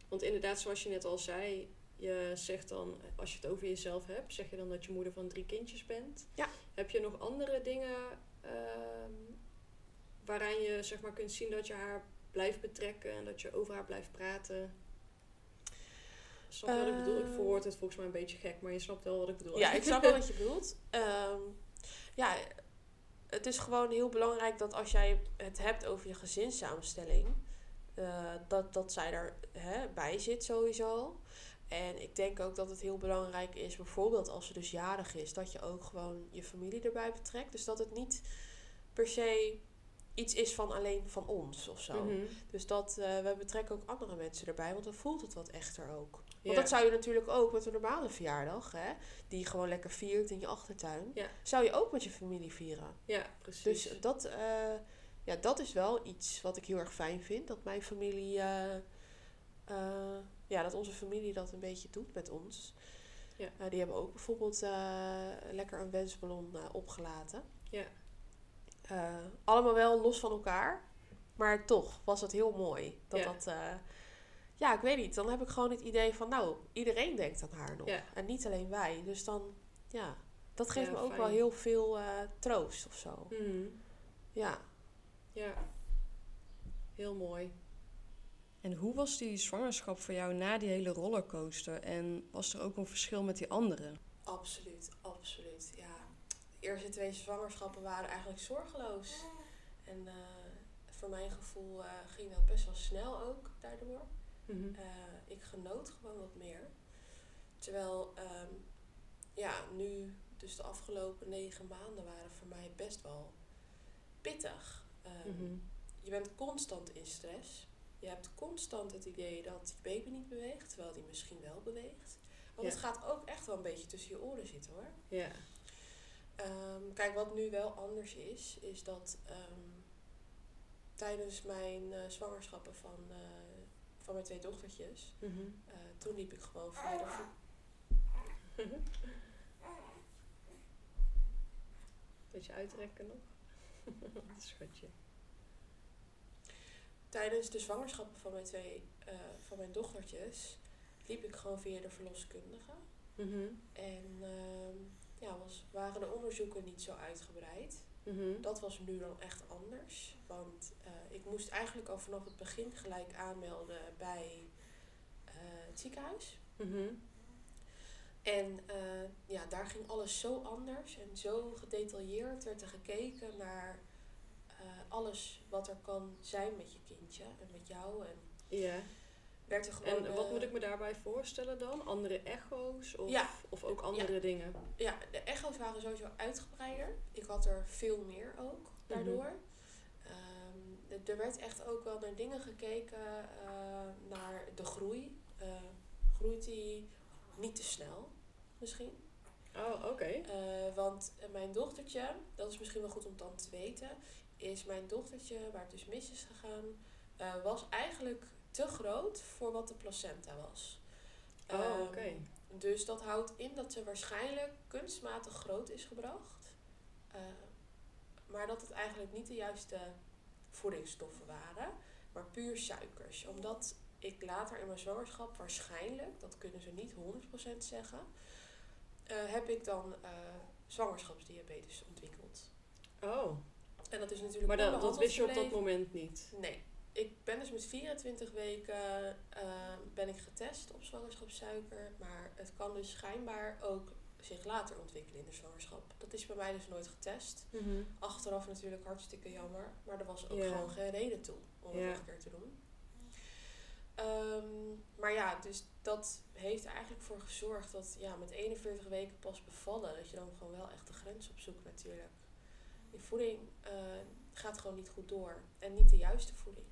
want inderdaad, zoals je net al zei, je zegt dan, als je het over jezelf hebt, zeg je dan dat je moeder van drie kindjes bent. Ja. Heb je nog andere dingen ehm, waaraan je zeg maar kunt zien dat je haar blijft betrekken en dat je over haar blijft praten? Snap je wat ik bedoel? Ik Ehm. verwoord het volgens mij een beetje gek, maar je snapt wel wat ik bedoel. Ja, ik snap wel wat je bedoelt. Ehm, ja, het is gewoon heel belangrijk dat als jij het hebt over je gezinssamenstelling, eh, dat, dat zij er hè, bij zit sowieso. En ik denk ook dat het heel belangrijk is, bijvoorbeeld als ze dus jarig is, dat je ook gewoon je familie erbij betrekt. Dus dat het niet per se iets is van alleen van ons of zo. Mhm. Dus dat eh, we betrekken ook andere mensen erbij, want dan voelt het wat echter ook. Want dat zou je natuurlijk ook met een normale verjaardag, hè, die je gewoon lekker viert in je achtertuin, zou je ook met je familie vieren. Ja, precies. Dus dat, eh, ja, dat is wel iets wat ik heel erg fijn vind, dat mijn familie, eh, eh, ja, dat onze familie dat een beetje doet met ons. Ja. Die hebben ook bijvoorbeeld lekker een wensballon opgelaten. Ja. Allemaal wel los van elkaar, maar toch was het heel mooi dat Ja. dat. Ja, ik weet niet. Dan heb ik gewoon het idee van, nou, iedereen denkt aan haar nog. Ja. En niet alleen wij. Dus dan, ja, dat geeft Ja, me ook fijn. wel heel veel eh, troost of zo. Mhm. Ja. Ja, heel mooi. En hoe was die zwangerschap voor jou na die hele rollercoaster? En was er ook een verschil met die anderen? Absoluut, absoluut. Ja. De eerste twee zwangerschappen waren eigenlijk zorgeloos. En eh, voor mijn gevoel eh, ging dat best wel snel ook daardoor. Mhm. Eh, ik genoot gewoon wat meer. Terwijl, ehm, ja, nu, dus de afgelopen negen maanden waren voor mij best wel pittig. Ehm, Mhm. Je bent constant in stress. Je hebt constant het idee dat je baby niet beweegt, terwijl die misschien wel beweegt. Want Ja. het gaat ook echt wel een beetje tussen je oren zitten hoor. Ja. Ehm, kijk, wat nu wel anders is, is dat tijdens mijn eh, zwangerschappen van, eh, van mijn twee dochtertjes, Mhm. eh, toen liep ik gewoon via de vo- Beetje uitrekken nog. [LAUGHS] Schatje. tijdens de zwangerschappen van mijn twee eh, van mijn dochtertjes liep ik gewoon via de verloskundige. Mhm. En ehm, ja, was, waren de onderzoeken niet zo uitgebreid. Mhm. Dat was nu dan echt anders. Want eh, ik moest eigenlijk al vanaf het begin gelijk aanmelden bij eh, het ziekenhuis. Mhm. En eh, ja, daar ging alles zo anders en zo gedetailleerd werd er gekeken naar alles wat er kan zijn met je kindje en met jou. En Ja. Werd er gewoon... En wat eh, moet ik me daarbij voorstellen dan? Andere echo's of, Ja. of ook andere dingen? Ja, de echo's waren sowieso uitgebreider. Ik had er veel meer ook daardoor. Ehm, er werd echt ook wel naar dingen gekeken, eh, naar de groei. Eh, groeit die niet te snel misschien? Oh, oké. Eh, want mijn dochtertje, dat is misschien wel goed om dan te weten, is mijn dochtertje, waar het dus mis is gegaan, eh, was eigenlijk te groot voor wat de placenta was. Oh, Ehm, oké. dus dat houdt in dat ze waarschijnlijk kunstmatig groot is gebracht. Eh, maar dat het eigenlijk niet de juiste voedingsstoffen waren, maar puur suikers. Omdat ik later in mijn zwangerschap waarschijnlijk, dat kunnen ze niet 100% zeggen, eh, heb ik dan eh, zwangerschapsdiabetes ontwikkeld. Oh, En dat is natuurlijk maar dat, dat wist je op dat moment niet. Nee. Ik ben dus met 24 weken eh, ben ik getest op zwangerschapssuiker. Maar het kan dus schijnbaar ook zich later ontwikkelen in de zwangerschap. Dat is bij mij dus nooit getest. Achteraf natuurlijk hartstikke jammer. Maar er was ook gewoon geen reden toe om het nog een keer te doen. Ehm, maar ja, dus dat heeft eigenlijk voor gezorgd dat ja, met 41 weken pas bevallen, dat je dan gewoon wel echt de grens opzoekt natuurlijk. Je voeding eh, gaat gewoon niet goed door. En niet de juiste voeding.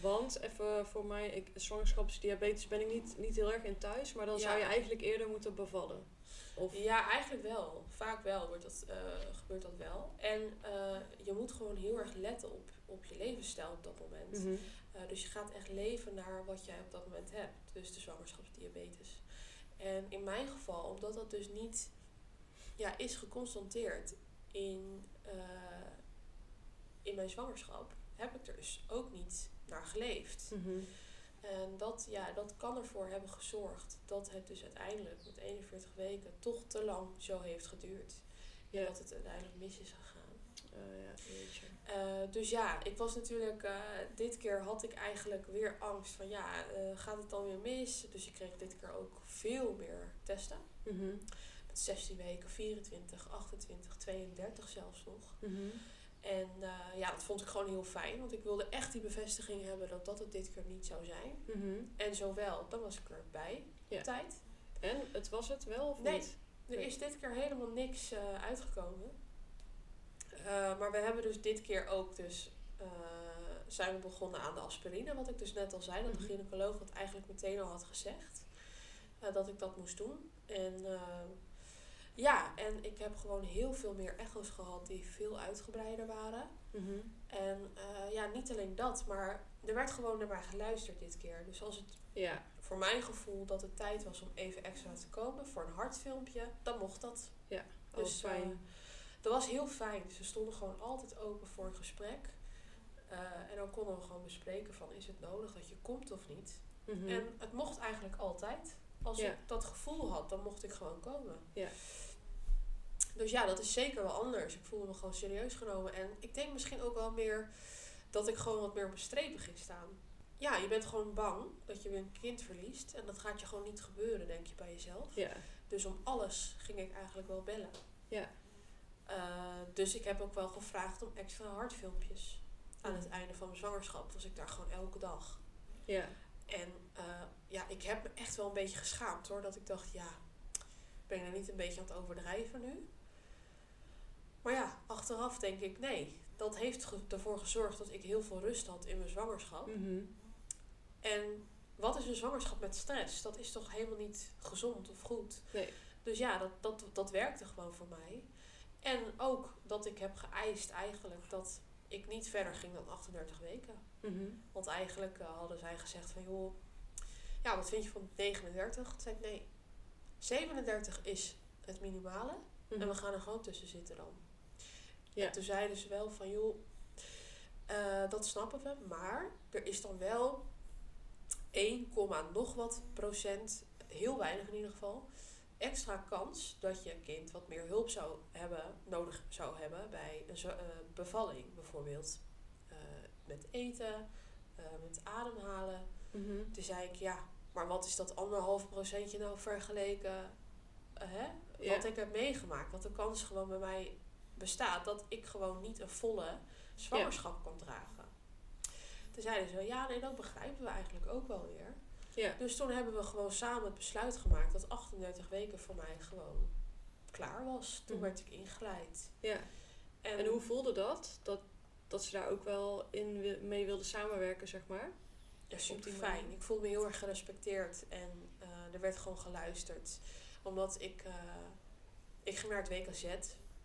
Want, even voor mij, ik, zwangerschapsdiabetes ben ik niet, niet heel erg in thuis, maar dan Ja. zou je eigenlijk eerder moeten bevallen. Of, Ja, eigenlijk wel. Vaak wel wordt dat, eh, gebeurt dat wel. En eh, je moet gewoon heel erg letten op, op je levensstijl op dat moment. Mhm. Eh, dus je gaat echt leven naar wat jij op dat moment hebt. Dus de zwangerschapsdiabetes. En in mijn geval, omdat dat dus niet ja, is geconstateerd in, in mijn zwangerschap, heb ik er dus ook niet naar geleefd. Mhm. En dat, ja, dat kan ervoor hebben gezorgd dat het dus uiteindelijk met 41 weken toch te lang zo heeft geduurd. Ja. dat het uiteindelijk mis is gegaan. Eh, ja. Eh, dus ja, ik was natuurlijk, eh, dit keer had ik eigenlijk weer angst van ja, eh, gaat het dan weer mis? Dus ik kreeg dit keer ook veel meer testen. Mhm. Met 16 weken, 24, 28, 32 zelfs nog. Mhm. En eh, ja, dat vond ik gewoon heel fijn, want ik wilde echt die bevestiging hebben dat dat het dit keer niet zou zijn. Mhm. En zowel, dan was ik erbij Ja. op tijd. En, het was het wel of Nee. niet? Er is dit keer helemaal niks eh, uitgekomen. Eh, maar we hebben dus dit keer ook dus, zijn we begonnen aan de aspirine. Wat ik dus net al zei, dat de Mhm. gynaecoloog dat eigenlijk meteen al had gezegd. dat ik dat moest doen. En ja, en ik heb gewoon heel veel meer echo's gehad die veel uitgebreider waren. Mhm. En eh, ja, niet alleen dat, maar er werd gewoon naar mij geluisterd dit keer. Dus als het Ja. voor mijn gevoel dat het tijd was om even extra te komen voor een hartfilmpje, dan mocht dat. Oh, Dus fijn. eh, dat was heel fijn. Ze stonden gewoon altijd open voor een gesprek. Eh, en dan konden we gewoon bespreken van is het nodig dat je komt of niet. Mhm. En het mocht eigenlijk altijd. Als Ja. ik dat gevoel had, dan mocht ik gewoon komen. Ja. Dus ja, dat is zeker wel anders. Ik voelde me gewoon serieus genomen. En ik denk misschien ook wel meer dat ik gewoon wat meer op mijn strepen ging staan. Ja, je bent gewoon bang dat je weer een kind verliest. En dat gaat je gewoon niet gebeuren, denk je bij jezelf. Ja. Dus om alles ging ik eigenlijk wel bellen. Ja. Eh, dus ik heb ook wel gevraagd om extra hartfilmpjes. Aan het einde van mijn zwangerschap was ik daar gewoon elke dag. Ja. En eh, ja, ik heb me echt wel een beetje geschaamd hoor. Dat ik dacht, ja, ben je nou niet een beetje aan het overdrijven nu? Maar ja, achteraf denk ik, nee. Dat heeft ervoor gezorgd dat ik heel veel rust had in mijn zwangerschap. Mhm. En wat is een zwangerschap met stress? Dat is toch helemaal niet gezond of goed? Nee. Dus ja, dat, dat, dat werkte gewoon voor mij. En ook dat ik heb geëist eigenlijk dat ik niet verder ging dan 38 weken. Mhm. Want eigenlijk eh, hadden zij gezegd van joh, ja, wat vind je van 39? Toen zei ik nee, 37 is het minimale. Mhm. En we gaan er gewoon tussen zitten dan. Ja. En toen zeiden ze wel van joh, eh, dat snappen we. Maar er is dan wel 1, nog wat procent, heel weinig in ieder geval, extra kans dat je kind wat meer hulp zou hebben, nodig zou hebben bij een eh, bevalling bijvoorbeeld. Eh, met eten, met ademhalen. Mhm. Toen zei ik ja, maar wat is dat anderhalf procentje nou vergeleken hè? Ja. wat ik heb meegemaakt? Want de kans gewoon bij mij bestaat dat ik gewoon niet een volle zwangerschap kan dragen. Toen zeiden ze, ja nee, dat begrijpen we eigenlijk ook wel weer. Ja. Dus toen hebben we gewoon samen het besluit gemaakt dat 38 weken voor mij gewoon klaar was. Toen Mhm. werd ik ingeleid. Ja. En, En hoe voelde dat? Dat, dat ze daar ook wel in mee wilden samenwerken, zeg maar? Ja, super fijn. Ik voelde me heel erg gerespecteerd en eh, er werd gewoon geluisterd. Omdat ik, eh, ik ging naar het WKZ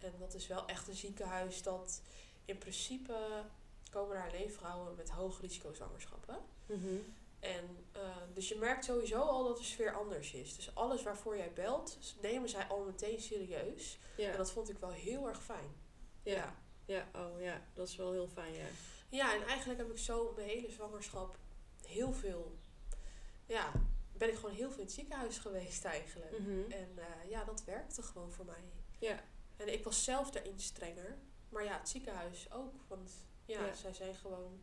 en dat is wel echt een ziekenhuis dat in principe komen daar alleen vrouwen met hoog risico zwangerschappen. En eh, dus je merkt sowieso al dat de sfeer anders is. Dus alles waarvoor jij belt, nemen zij al meteen serieus. Ja. En dat vond ik wel heel erg fijn. ja. ja. Ja, oh ja, dat is wel heel fijn, ja. Ja, en eigenlijk heb ik zo mijn hele zwangerschap heel veel. Ja, ben ik gewoon heel veel in het ziekenhuis geweest eigenlijk. Mhm. En eh, ja, dat werkte gewoon voor mij. Ja. En ik was zelf daarin strenger. Maar ja, het ziekenhuis ook. Want ja, Ja. zij zijn gewoon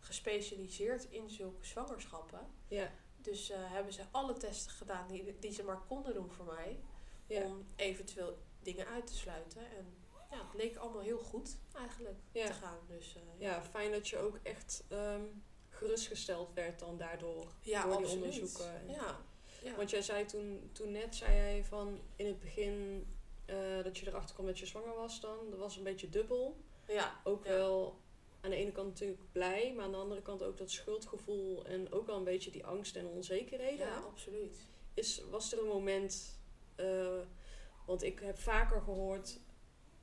gespecialiseerd in zulke zwangerschappen. Ja. Dus eh, hebben ze alle testen gedaan die, die ze maar konden doen voor mij. Ja. Om eventueel dingen uit te sluiten. En ja, het leek allemaal heel goed eigenlijk Ja. te gaan. Dus eh, ja, fijn dat je ook echt ehm, gerustgesteld werd dan daardoor. Ja, door die onderzoeken. Ja. ja. Want jij zei toen, toen net, zei jij van in het begin eh, dat je erachter kwam dat je zwanger was dan. Dat was een beetje dubbel. ja. Ook Ja. wel aan de ene kant natuurlijk blij, maar aan de andere kant ook dat schuldgevoel en ook wel een beetje die angst en onzekerheden. ja, absoluut. Is, was er een moment, eh, want ik heb vaker gehoord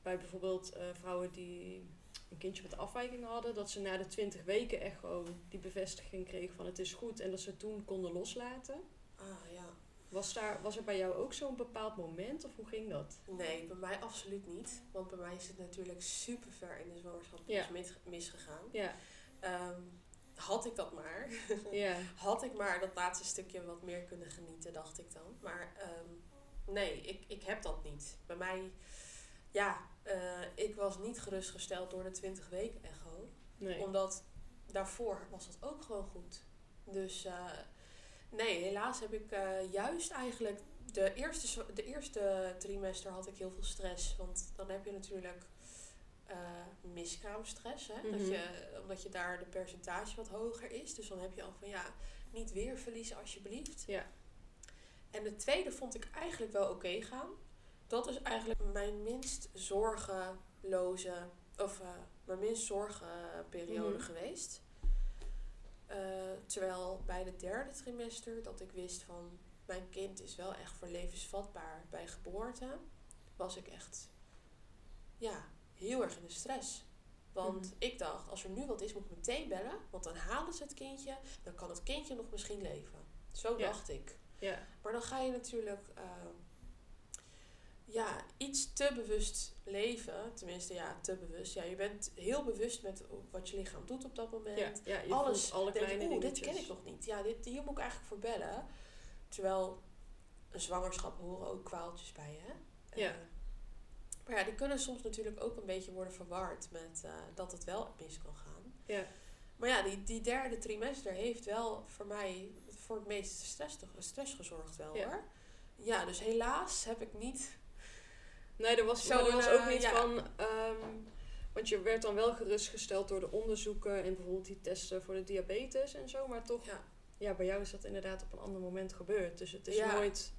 bij bijvoorbeeld eh, vrouwen die een kindje met afwijkingen hadden, dat ze na de 20 weken echt gewoon die bevestiging kregen van het is goed en dat ze toen konden loslaten. Ah. Was, daar, was er bij jou ook zo'n bepaald moment of hoe ging dat? Nee, bij mij absoluut niet. Want bij mij is het natuurlijk super ver in de zwangerschap Ja. is mis- misgegaan. Ja, Ehm, had ik dat maar. [LAUGHS] ja, Had ik maar dat laatste stukje wat meer kunnen genieten, dacht ik dan. Maar ehm, nee, ik, ik heb dat niet. Bij mij, ja, eh, ik was niet gerustgesteld door de 20 weken echo. nee. Omdat daarvoor was dat ook gewoon goed. Dus eh, nee, helaas heb ik eh, juist eigenlijk de eerste, de eerste trimester had ik heel veel stress. Want dan heb je natuurlijk eh miskraamstress. Hè? dat Mhm. je, omdat je daar de percentage wat hoger is. Dus dan heb je al van ja, niet weer verliezen alsjeblieft. Ja. En de tweede vond ik eigenlijk wel oké gaan. Dat is eigenlijk mijn minst zorgeloze, of eh, mijn minst zorgenperiode Mhm. geweest. Eh, terwijl bij de derde trimester dat ik wist van mijn kind is wel echt voor levensvatbaar bij geboorte, was ik echt ja, heel erg in de stress. Want Mhm. ik dacht, als er nu wat is, moet ik meteen bellen. Want dan halen ze het kindje, dan kan het kindje nog misschien leven. Zo Ja. dacht ik. Ja, Maar dan ga je natuurlijk eh, ja, iets te bewust leven. Tenminste, ja, te bewust. Ja, je bent heel bewust met wat je lichaam doet op dat moment. ja, ja, je Alles. alle denk kleine oeh, dit ken ik nog niet. Ja, dit, hier moet ik eigenlijk voor bellen. Terwijl een zwangerschap horen ook kwaaltjes bij, hè? Ja. Eh, maar ja, die kunnen soms natuurlijk ook een beetje worden verward met eh, dat het wel mis kan gaan. Ja, Maar ja, die, die derde trimester heeft wel voor mij voor het meeste stress, stress gezorgd wel Ja. hoor. Ja, dus helaas heb ik niet... Nee, er was, Zo, er was eh, ook niet ja. van. ehm, want je werd dan wel gerustgesteld door de onderzoeken en bijvoorbeeld die testen voor de diabetes en zo. Maar toch, Ja, ja, bij jou is dat inderdaad op een ander moment gebeurd. Dus het is Ja. nooit.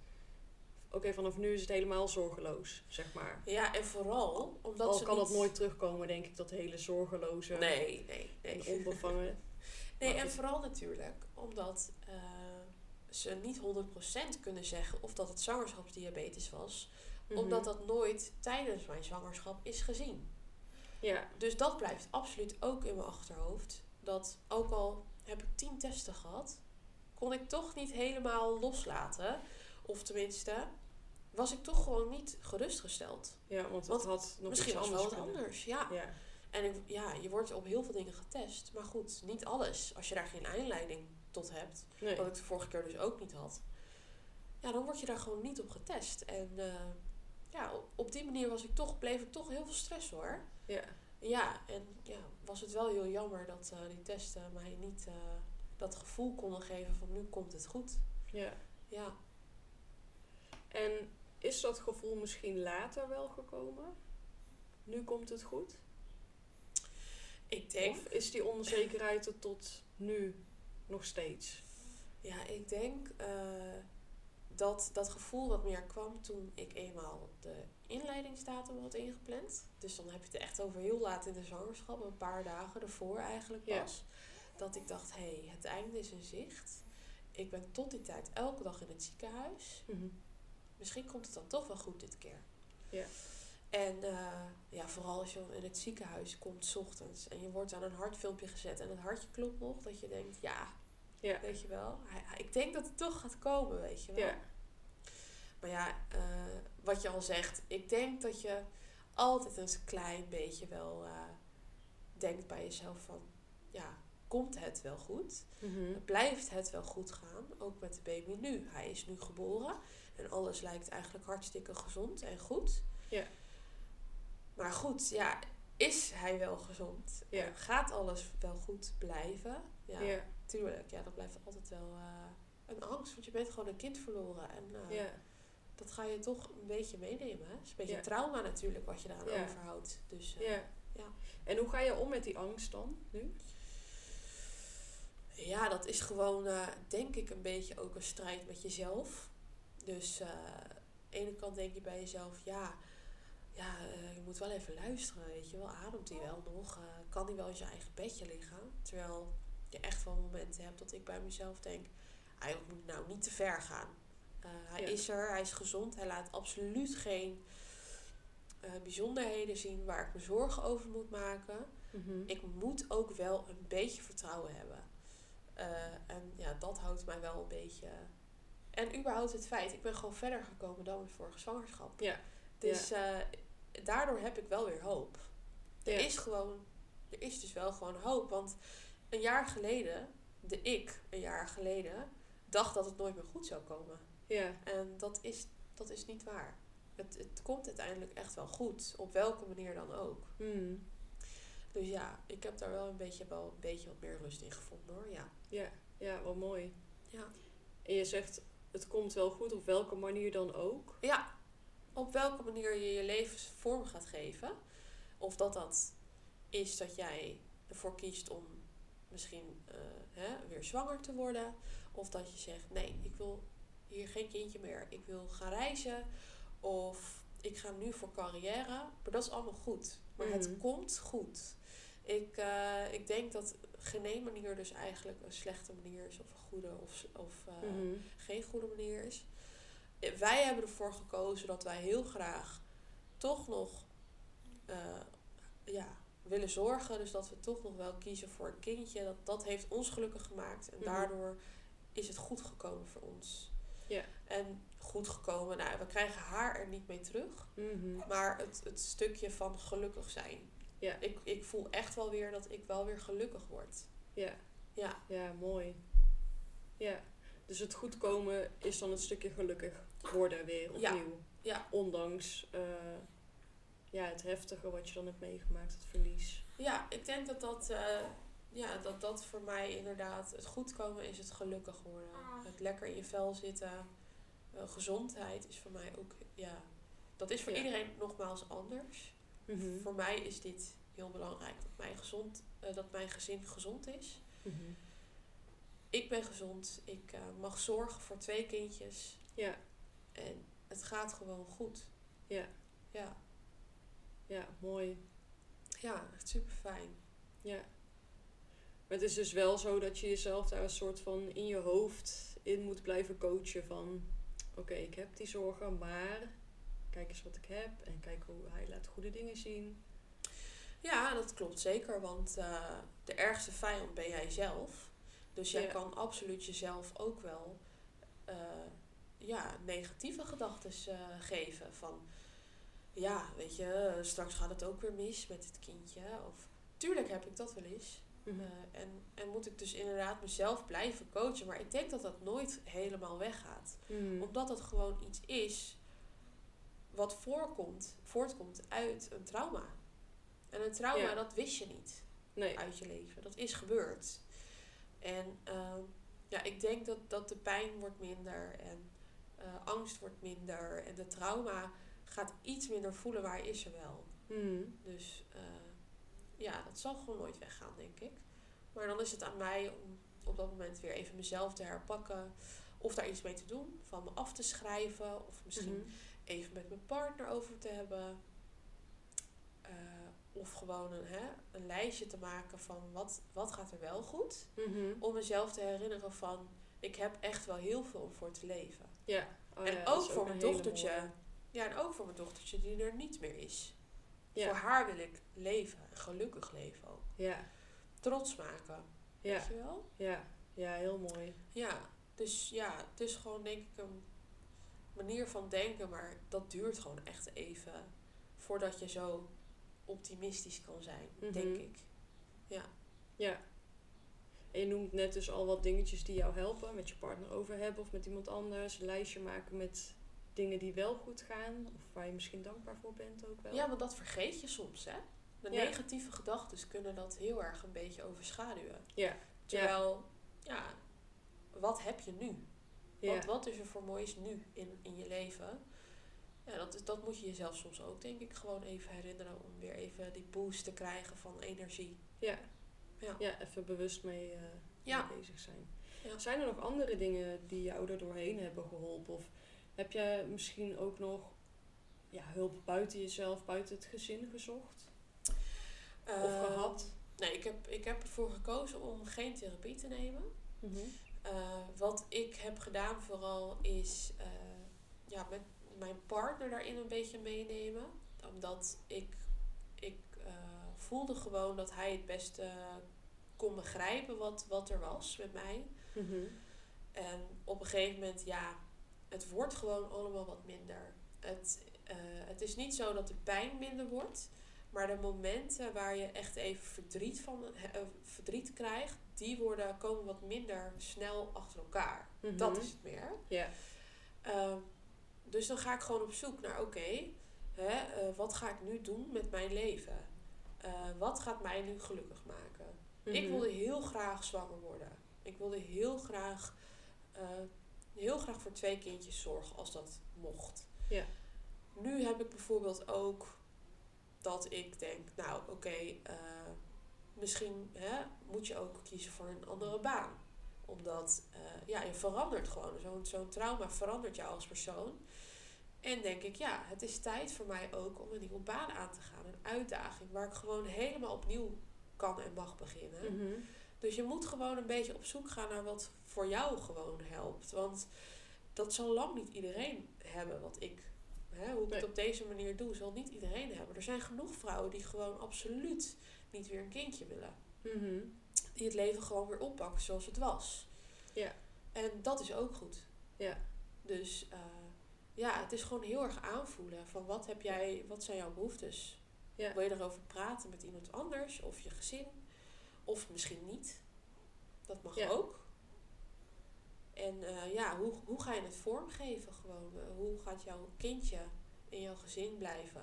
Oké, vanaf nu is het helemaal zorgeloos, zeg maar. ja en vooral omdat Al ze kan niet... dat nooit terugkomen, denk ik, dat hele zorgeloze Nee, nee, en [LAUGHS] nee. onbevangen. Nee, Maar en vooral natuurlijk omdat eh, ze niet 100% kunnen zeggen of dat het zwangerschapsdiabetes was. Omdat dat nooit tijdens mijn zwangerschap is gezien. Ja, Dus dat blijft absoluut ook in mijn achterhoofd. Dat ook al heb ik tien testen gehad, kon ik toch niet helemaal loslaten. Of tenminste, was ik toch gewoon niet gerustgesteld. ja want het Want had nog Misschien iets was wel anders wat anders, ja. Ja, En ik, ja, je wordt op heel veel dingen getest. Maar goed, niet alles. Als je daar geen aanleiding tot hebt, nee. wat ik de vorige keer dus ook niet had. Ja, dan word je daar gewoon niet op getest. En eh, ja, op- die manier was ik toch, bleef ik toch heel veel stress hoor. Ja. Ja, en ja, was het wel heel jammer dat eh, die testen mij niet eh, dat gevoel konden geven van nu komt het goed. ja. Ja, En is dat gevoel misschien later wel gekomen? Nu komt het goed? ik denk. Of is die onzekerheid er tot nu nog steeds? Ja, ik denk eh, dat dat gevoel wat meer kwam toen ik eenmaal de inleidingsdatum had ingepland. Dus dan heb je het echt over heel laat in de zwangerschap, een paar dagen ervoor eigenlijk pas. Dat ik dacht, hé, hey, het einde is in zicht. Ik ben tot die tijd elke dag in het ziekenhuis. Mhm. Misschien komt het dan toch wel goed dit keer. Ja. En eh, ja, vooral als je in het ziekenhuis komt 's ochtends en je wordt aan een hartfilmpje gezet en het hartje klopt nog, dat je denkt, ja, Ja. weet je wel, ik denk dat het toch gaat komen, weet je wel. Ja. Maar ja, eh, wat je al zegt, ik denk dat je altijd een klein beetje wel eh, denkt bij jezelf van, ja, komt het wel goed? Mhm. Blijft het wel goed gaan? Ook met de baby nu. Hij is nu geboren en alles lijkt eigenlijk hartstikke gezond en goed. Ja. Maar goed, ja, is hij wel gezond? Ja. En Gaat alles wel goed blijven? Ja, Ja. Tuurlijk. Ja, dat blijft altijd wel eh, een angst. Want je bent gewoon een kind verloren. En eh, Ja. dat ga je toch een beetje meenemen. Het is een beetje Ja. trauma natuurlijk wat je daaraan Ja. overhoudt. Dus eh, Ja. Ja. En hoe ga je om met die angst dan nu? Ja, dat is gewoon, denk ik, een beetje ook een strijd met jezelf. Dus aan de ene kant denk je bij jezelf, ja, ja je moet wel even luisteren, weet je wel. Ademt hij wel nog? Kan hij wel in zijn eigen bedje liggen? Terwijl je echt wel momenten hebt dat ik bij mezelf denk, hij moet nou niet te ver gaan. Eh, hij Ja. is er, hij is gezond, hij laat absoluut geen eh, bijzonderheden zien waar ik me zorgen over moet maken Mhm. ik moet ook wel een beetje vertrouwen hebben. Eh, en ja, dat houdt mij wel een beetje. En überhaupt het feit, ik ben gewoon verder gekomen dan mijn vorige zwangerschap. Ja. Dus daardoor heb ik wel weer hoop. Er is gewoon, er is dus wel gewoon hoop. Want een jaar geleden, de ik een jaar geleden, dacht dat het nooit meer goed zou komen. Ja. En dat is, dat is niet waar. Het, het komt uiteindelijk echt wel goed, op welke manier dan ook. Mhm. Dus ja, ik heb daar wel een beetje, wel een beetje wat meer rust in gevonden hoor. Ja. Ja. Ja, wel mooi. Ja. En je zegt, het komt wel goed, op welke manier dan ook. ja, op welke manier je je leven vorm gaat geven. Of dat dat is dat jij ervoor kiest om misschien eh, hè, weer zwanger te worden. Of dat je zegt, nee, ik wil hier geen kindje meer. Ik wil gaan reizen. Of ik ga nu voor carrière. Maar dat is allemaal goed. Maar het Mhm. komt goed. Ik, eh, ik denk dat geen manier dus eigenlijk een slechte manier is. Of een goede of, of eh, Mhm. geen goede manier is. Wij hebben ervoor gekozen dat wij heel graag toch nog ja, willen zorgen. Dus dat we toch nog wel kiezen voor een kindje. Dat, dat heeft ons gelukkig gemaakt. En Mhm. daardoor is het goed gekomen voor ons. Ja. En goed gekomen, nou, we krijgen haar er niet mee terug. Mhm. Maar het, het stukje van gelukkig zijn. Ja. Ik, ik voel echt wel weer dat ik wel weer gelukkig word. Ja. Ja, Ja, mooi. Ja. Dus het goed komen is dan het stukje gelukkig worden weer Ja. opnieuw. Ja. Ondanks eh, ja, het heftige wat je dan hebt meegemaakt, het verlies. Ja, ik denk dat dat, eh, ja, dat dat voor mij inderdaad het goed komen is het gelukkig worden. Het lekker in je vel zitten. Eh, gezondheid is voor mij ook, ja, dat is voor Ja. iedereen nogmaals anders. Mhm. Voor mij is dit heel belangrijk dat mijn, gezond, eh, dat mijn gezin gezond is. Mhm. Ik ben gezond, ik eh, mag zorgen voor twee kindjes Ja, en het gaat gewoon goed. Ja. Ja, ja, mooi. ja echt super fijn. Ja. Maar het is dus wel zo dat je jezelf daar een soort van in je hoofd in moet blijven coachen van... Oké, ik heb die zorgen, maar kijk eens wat ik heb. En kijk hoe hij laat goede dingen zien. Ja, dat klopt zeker, want eh, de ergste vijand ben jij zelf. Dus jij Ja. kan absoluut jezelf ook wel eh, ja, negatieve gedachten geven. Van ja, weet je, straks gaat het ook weer mis met het kindje. Of tuurlijk heb ik dat wel eens. Mhm. Eh, en, en moet ik dus inderdaad mezelf blijven coachen. Maar ik denk dat dat nooit helemaal weggaat. Mhm. Omdat het gewoon iets is wat voorkomt, voortkomt uit een trauma. En een trauma, Ja. dat wist je niet Nee. uit je leven. Dat is gebeurd. En ehm, ja, ik denk dat, dat de pijn wordt minder en eh, angst wordt minder. En de trauma gaat iets minder voelen, hij is er wel. Mhm. Dus eh, ja, dat zal gewoon nooit weggaan, denk ik. Maar dan is het aan mij om op dat moment weer even mezelf te herpakken. Of daar iets mee te doen. Van me af te schrijven. Of misschien Mhm. even met mijn partner over te hebben. Eh, of gewoon een, hè, een lijstje te maken van wat, wat gaat er wel goed. Mhm. Om mezelf te herinneren van ik heb echt wel heel veel om voor te leven. Ja. Oh en ja, ook voor mijn dochtertje. mooie. Ja, en ook voor mijn dochtertje die er niet meer is. Ja. Voor haar wil ik leven. Een gelukkig leven ook. Ja. Trots maken. Ja. Weet je wel? Ja. Ja, heel mooi. Ja, dus ja, het is gewoon denk ik een manier van denken, maar dat duurt gewoon echt even voordat je zo optimistisch kan zijn, Mhm. denk ik. Ja. En je noemt net dus al wat dingetjes die jou helpen. Met je partner over hebben of met iemand anders. Een lijstje maken met dingen die wel goed gaan. Of waar je misschien dankbaar voor bent ook wel. Ja, want dat vergeet je soms, hè? De Ja. negatieve gedachten kunnen dat heel erg een beetje overschaduwen. Ja. Terwijl, ja, wat heb je nu? Ja. Want wat is er voor moois nu in, in je leven? Ja, dat, dat moet je jezelf soms ook, denk ik, gewoon even herinneren om weer even die boost te krijgen van energie. Ja. Ja. Ja, even bewust mee, Ja. mee bezig zijn. Zijn er nog andere dingen die jou er doorheen hebben geholpen? Of heb je misschien ook nog ja, hulp buiten jezelf, buiten het gezin gezocht? Of Ehm, gehad? Nee, ik heb, ik heb ervoor gekozen om geen therapie te nemen. Eh, wat ik heb gedaan vooral is eh, ja, met mijn partner daarin een beetje meenemen. Omdat ik, ik eh, voelde gewoon dat hij het beste kon begrijpen wat, wat er was met mij. Mhm. En op een gegeven moment, ja, het wordt gewoon allemaal wat minder. Het, eh, het is niet zo dat de pijn minder wordt. Maar de momenten waar je echt even verdriet, van, eh, verdriet krijgt, die worden, komen wat minder snel achter elkaar. Mhm. Dat is het meer. Ja. Ehm, dus dan ga ik gewoon op zoek naar, oké, eh, wat ga ik nu doen met mijn leven? Eh, wat gaat mij nu gelukkig maken? Ik Mhm. wilde heel graag zwanger worden. Ik wilde heel graag, eh, heel graag voor twee kindjes zorgen als dat mocht. Ja. Nu heb ik bijvoorbeeld ook dat ik denk, nou oké, eh, misschien hè, moet je ook kiezen voor een andere baan. Omdat eh, ja, je verandert gewoon. Zo'n zo'n trauma verandert jou als persoon. En denk ik, ja, het is tijd voor mij ook om een nieuwe baan aan te gaan. Een uitdaging waar ik gewoon helemaal opnieuw kan en mag beginnen. Mhm. Dus je moet gewoon een beetje op zoek gaan naar wat voor jou gewoon helpt. Want dat zal lang niet iedereen hebben wat ik, hè, hoe ik Nee. het op deze manier doe, zal niet iedereen hebben. Er zijn genoeg vrouwen die gewoon absoluut niet weer een kindje willen. Mhm. Die het leven gewoon weer oppakken zoals het was. Ja. En dat is ook goed. Ja. Dus eh, ja, het is gewoon heel erg aanvoelen van wat heb jij, wat zijn jouw behoeftes? Ja. Wil je erover praten met iemand anders of je gezin? Of misschien niet. Dat mag Ja. ook. En eh, ja, hoe, hoe ga je het vormgeven gewoon? Eh, hoe gaat jouw kindje in jouw gezin blijven?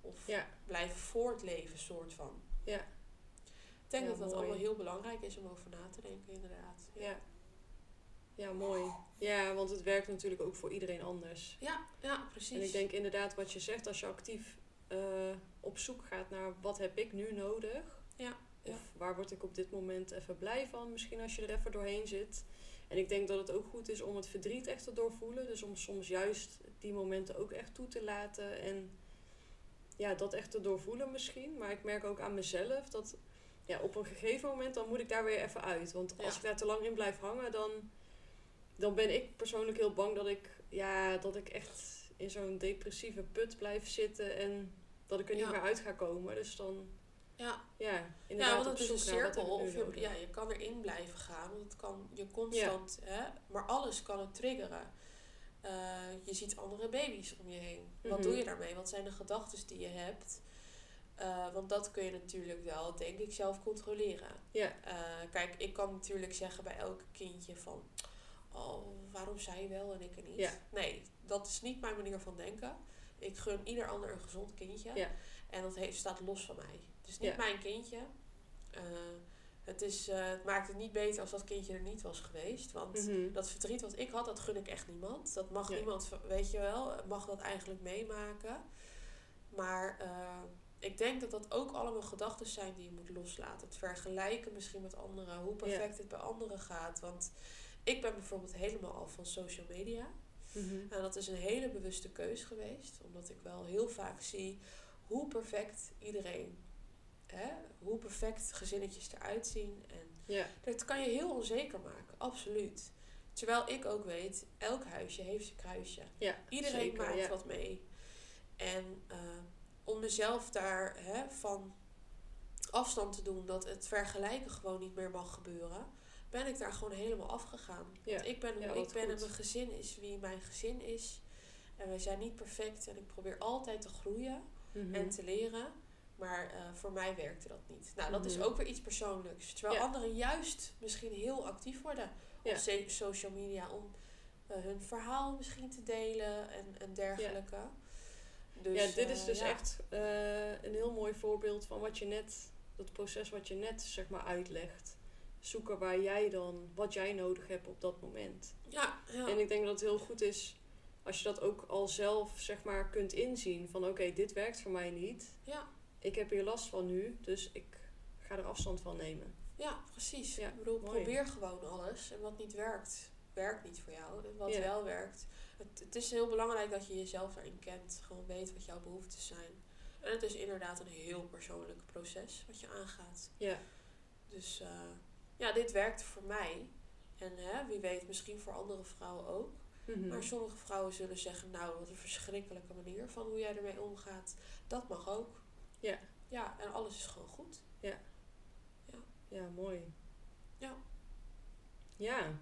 Of Ja. blijven voortleven, soort van. Ja. Ik denk Ja, dat dat allemaal heel belangrijk is om over na te denken, inderdaad. Ja. Ja, mooi. Ja, want het werkt natuurlijk ook voor iedereen anders. Ja, ja, precies. En ik denk inderdaad wat je zegt, als je actief eh, op zoek gaat naar wat heb ik nu nodig. Ja. Of waar word ik op dit moment even blij van, misschien als je er even doorheen zit. En ik denk dat het ook goed is om het verdriet echt te doorvoelen. Dus om soms juist die momenten ook echt toe te laten. En ja, dat echt te doorvoelen misschien. Maar ik merk ook aan mezelf dat ja, op een gegeven moment dan moet ik daar weer even uit. Want als Ja. ik daar te lang in blijf hangen, dan, dan ben ik persoonlijk heel bang dat ik, ja, dat ik echt in zo'n depressieve put blijf zitten. En dat ik er niet meer uit ga komen. Dus dan, ja. ja, inderdaad Ja, want het is een cirkel. Of je, ja, je kan erin blijven gaan. Want het kan je constant... Hè, maar alles kan het triggeren. Eh, je ziet andere baby's om je heen. Wat Mhm. doe je daarmee? Wat zijn de gedachten die je hebt? Eh, want dat kun je natuurlijk wel, denk ik, zelf controleren. Ja. Eh, kijk, ik kan natuurlijk zeggen bij elk kindje van... Oh, waarom zij wel en ik er niet? Ja. Nee, dat is niet mijn manier van denken. Ik gun ieder ander een gezond kindje. Ja. En dat heeft, staat los van mij. Het is niet Ja. mijn kindje. Eh, het, is, eh, het maakt het niet beter als dat kindje er niet was geweest. Want Mhm. dat verdriet wat ik had, dat gun ik echt niemand. Dat mag Nee. niemand, weet je wel, mag dat eigenlijk meemaken. Maar eh, ik denk dat dat ook allemaal gedachten zijn die je moet loslaten. Het vergelijken misschien met anderen, hoe perfect het bij anderen gaat. Want ik ben bijvoorbeeld helemaal al van social media. Mhm. En dat is een hele bewuste keus geweest, omdat ik wel heel vaak zie hoe perfect iedereen, hè, hoe perfect gezinnetjes eruit zien. En Ja. dat kan je heel onzeker maken, absoluut. Terwijl ik ook weet, elk huisje heeft zijn kruisje. Ja, Iedereen zeker, maakt ja. wat mee. En eh, om mezelf daar hè, van afstand te doen, dat het vergelijken gewoon niet meer mag gebeuren, ben ik daar gewoon helemaal afgegaan. Ja. Want ik ben hoe ik ben en mijn gezin is wie mijn gezin is. En wij zijn niet perfect en ik probeer altijd te groeien Mhm. en te leren. Maar eh, voor mij werkte dat niet. Nou, dat is Mhm. ook weer iets persoonlijks. Terwijl Ja. anderen juist misschien heel actief worden Ja. op social media om eh, hun verhaal misschien te delen en, en dergelijke. Dus, ja, dit is eh, dus ja. echt een heel mooi voorbeeld van wat je net, dat proces wat je net zeg maar uitlegt. Zoeken waar jij dan, wat jij nodig hebt op dat moment. Ja, ja. En ik denk dat het heel goed is als je dat ook al zelf zeg maar kunt inzien. Van oké, dit werkt voor mij niet. ja. Ik heb hier last van nu, dus ik ga er afstand van nemen. Ja, precies. Ja, ik bedoel, mooi. probeer gewoon alles. En wat niet werkt, werkt niet voor jou. En wat Ja. wel werkt. Het, het is heel belangrijk dat je jezelf daarin kent. Gewoon weet wat jouw behoeften zijn. En het is inderdaad een heel persoonlijk proces wat je aangaat. Ja, Dus eh, ja, dit werkte voor mij. En hè, wie weet, misschien voor andere vrouwen ook. Mhm. Maar sommige vrouwen zullen zeggen, nou, wat een verschrikkelijke manier van hoe jij ermee omgaat. Dat mag ook. Ja. Ja, en alles is gewoon goed. ja, mooi. Ja. Ja.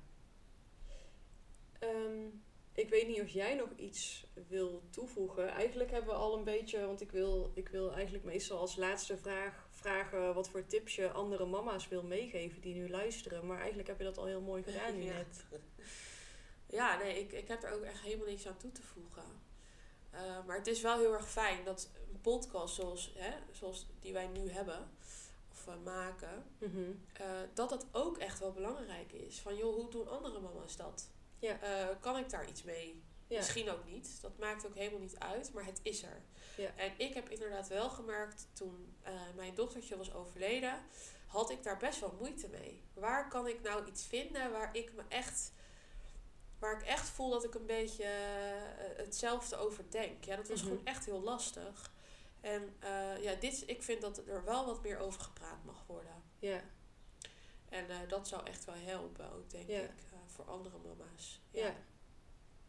Ehm, ik weet niet of jij nog iets wil toevoegen. Eigenlijk hebben we al een beetje, want ik wil, ik wil eigenlijk meestal als laatste vraag vragen wat voor tips je andere mama's wil meegeven die nu luisteren. Maar eigenlijk heb je dat al heel mooi gedaan [LAUGHS] nu Ja. net. [LAUGHS] Ja, nee, ik, ik heb er ook echt helemaal niks aan toe te voegen. Eh, maar het is wel heel erg fijn dat een podcast zoals, hè, zoals die wij nu hebben, of eh, maken, Mhm. eh, dat dat ook echt wel belangrijk is. Van joh, hoe doen andere mama's dat? Ja. Kan ik daar iets mee? Ja. Misschien ook niet. Dat maakt ook helemaal niet uit, maar het is er. Ja. En ik heb inderdaad wel gemerkt toen mijn dochtertje was overleden, had ik daar best wel moeite mee. Waar kan ik nou iets vinden waar ik me echt, waar ik echt voel dat ik een beetje eh, hetzelfde over denk. Ja, dat was Mhm. gewoon echt heel lastig. En eh, ja, dit, ik vind dat er wel wat meer over gepraat mag worden. Ja. En eh, dat zou echt wel helpen, ook denk ik, voor andere mama's. Ja.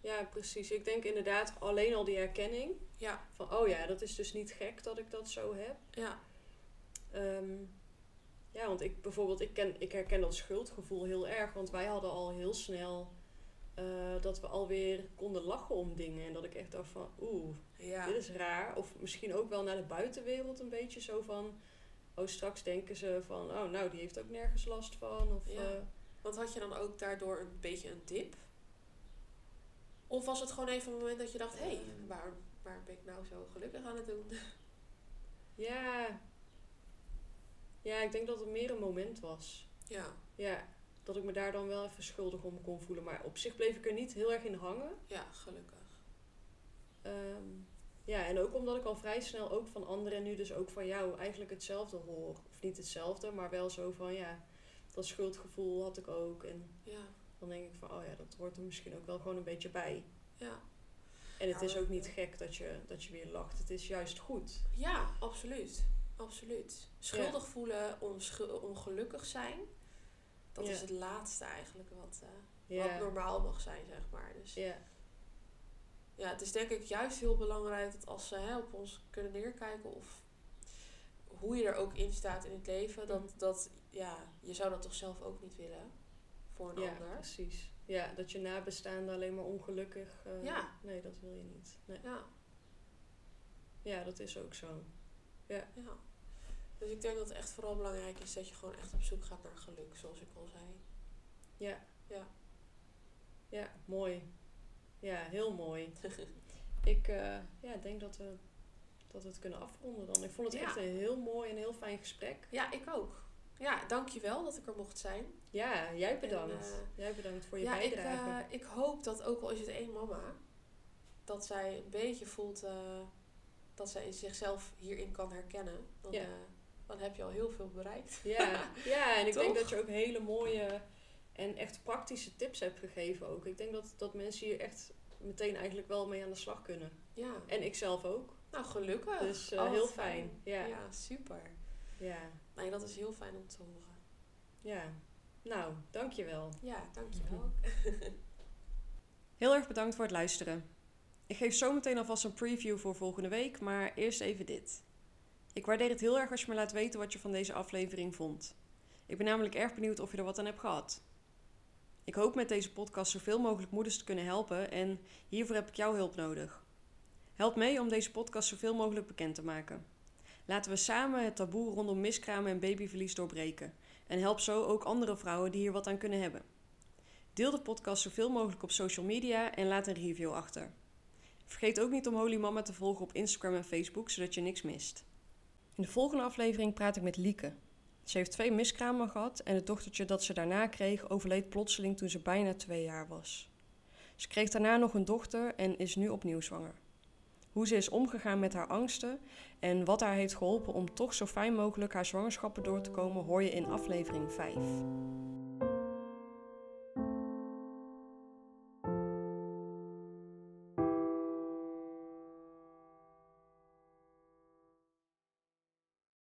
ja, precies. Ik denk inderdaad alleen al die herkenning. Ja, Van, oh ja, dat is dus niet gek dat ik dat zo heb. ja, Ehm, ja, want ik bijvoorbeeld, ik, ken, ik herken dat schuldgevoel heel erg. Want wij hadden al heel snel eh, dat we alweer konden lachen om dingen. En dat ik echt dacht van, oeh, ja. dit is raar. Of misschien ook wel naar de buitenwereld een beetje zo van... Oh, straks denken ze van, oh, nou, die heeft ook nergens last van. Of, Ja. eh, Want had je dan ook daardoor een beetje een dip? Of was het gewoon even een moment dat je dacht, hé, hey, Ehm. waar, waar ben ik nou zo gelukkig aan het doen? [LAUGHS] ja. Ja, ik denk dat het meer een moment was. Ja, Ja, dat ik me daar dan wel even schuldig om kon voelen. Maar op zich bleef ik er niet heel erg in hangen. ja, gelukkig. Ehm, ja, en ook omdat ik al vrij snel ook van anderen en nu dus ook van jou eigenlijk hetzelfde hoor. Of niet hetzelfde, maar wel zo van ja, dat schuldgevoel had ik ook. En Ja, dan denk ik van oh ja, dat hoort er misschien ook wel gewoon een beetje bij. ja. En het Ja, is maar- ook niet gek dat je, dat je weer lacht. Het is juist goed. Ja, absoluut. Absoluut. Schuldig voelen, ongelukkig zijn. Dat Ja. is het laatste eigenlijk wat, eh, Ja, wat normaal mag zijn, zeg maar. Dus ja, ja, het is denk ik juist heel belangrijk dat als ze hè, op ons kunnen neerkijken of hoe je er ook in staat in het leven, dat, Mhm. dat ja, je zou dat toch zelf ook niet willen voor een ja ander. precies. Ja, dat je nabestaanden alleen maar ongelukkig... eh, Ja. Nee, dat wil je niet. Nee. Ja, Ja, dat is ook zo. ja. Dus ik denk dat het echt vooral belangrijk is dat je gewoon echt op zoek gaat naar geluk, zoals ik al zei. Ja. Ja. Ja, mooi. Ja, heel mooi. [LAUGHS] ik eh, ja, denk dat we, dat we het kunnen afronden dan. Ik vond het Ja. echt een heel mooi en heel fijn gesprek. Ja, ik ook. Ja, dankjewel dat ik er mocht zijn. Ja, jij bedankt. En, eh, jij bedankt voor je ja, ik, bijdrage. eh, ik hoop dat ook al is het één mama, dat zij een beetje voelt, dat ze in zichzelf hierin kan herkennen, dan, Ja. Dan heb je al heel veel bereikt. Ja, ja en ik denk dat je ook hele mooie en echt praktische tips hebt gegeven ook. Ik denk dat, dat mensen hier echt meteen eigenlijk wel mee aan de slag kunnen. Ja, En ik zelf ook. nou gelukkig. Dus wat heel fijn. Ja. Ja. Ja. super. ja. Nee, dat is heel fijn om te horen. Nou, dankjewel. Ja, dankjewel. [LAUGHS] Heel erg bedankt voor het luisteren. Ik geef zo meteen alvast een preview voor volgende week, maar eerst even dit. Ik waardeer het heel erg als je me laat weten wat je van deze aflevering vond. Ik ben namelijk erg benieuwd of je er wat aan hebt gehad. Ik hoop met deze podcast zoveel mogelijk moeders te kunnen helpen en hiervoor heb ik jouw hulp nodig. Help mee om deze podcast zoveel mogelijk bekend te maken. Laten we samen het taboe rondom miskramen en babyverlies doorbreken en help zo ook andere vrouwen die hier wat aan kunnen hebben. Deel de podcast zoveel mogelijk op social media en laat een review achter. Vergeet ook niet om Holy Mama te volgen op Instagram en Facebook, zodat je niks mist. In de volgende aflevering praat ik met Lieke. Ze heeft twee miskramen gehad en het dochtertje dat ze daarna kreeg overleed plotseling toen ze bijna twee jaar was. Ze kreeg daarna nog een dochter en is nu opnieuw zwanger. Hoe ze is omgegaan met haar angsten en wat haar heeft geholpen om toch zo fijn mogelijk haar zwangerschappen door te komen, hoor je in aflevering 5.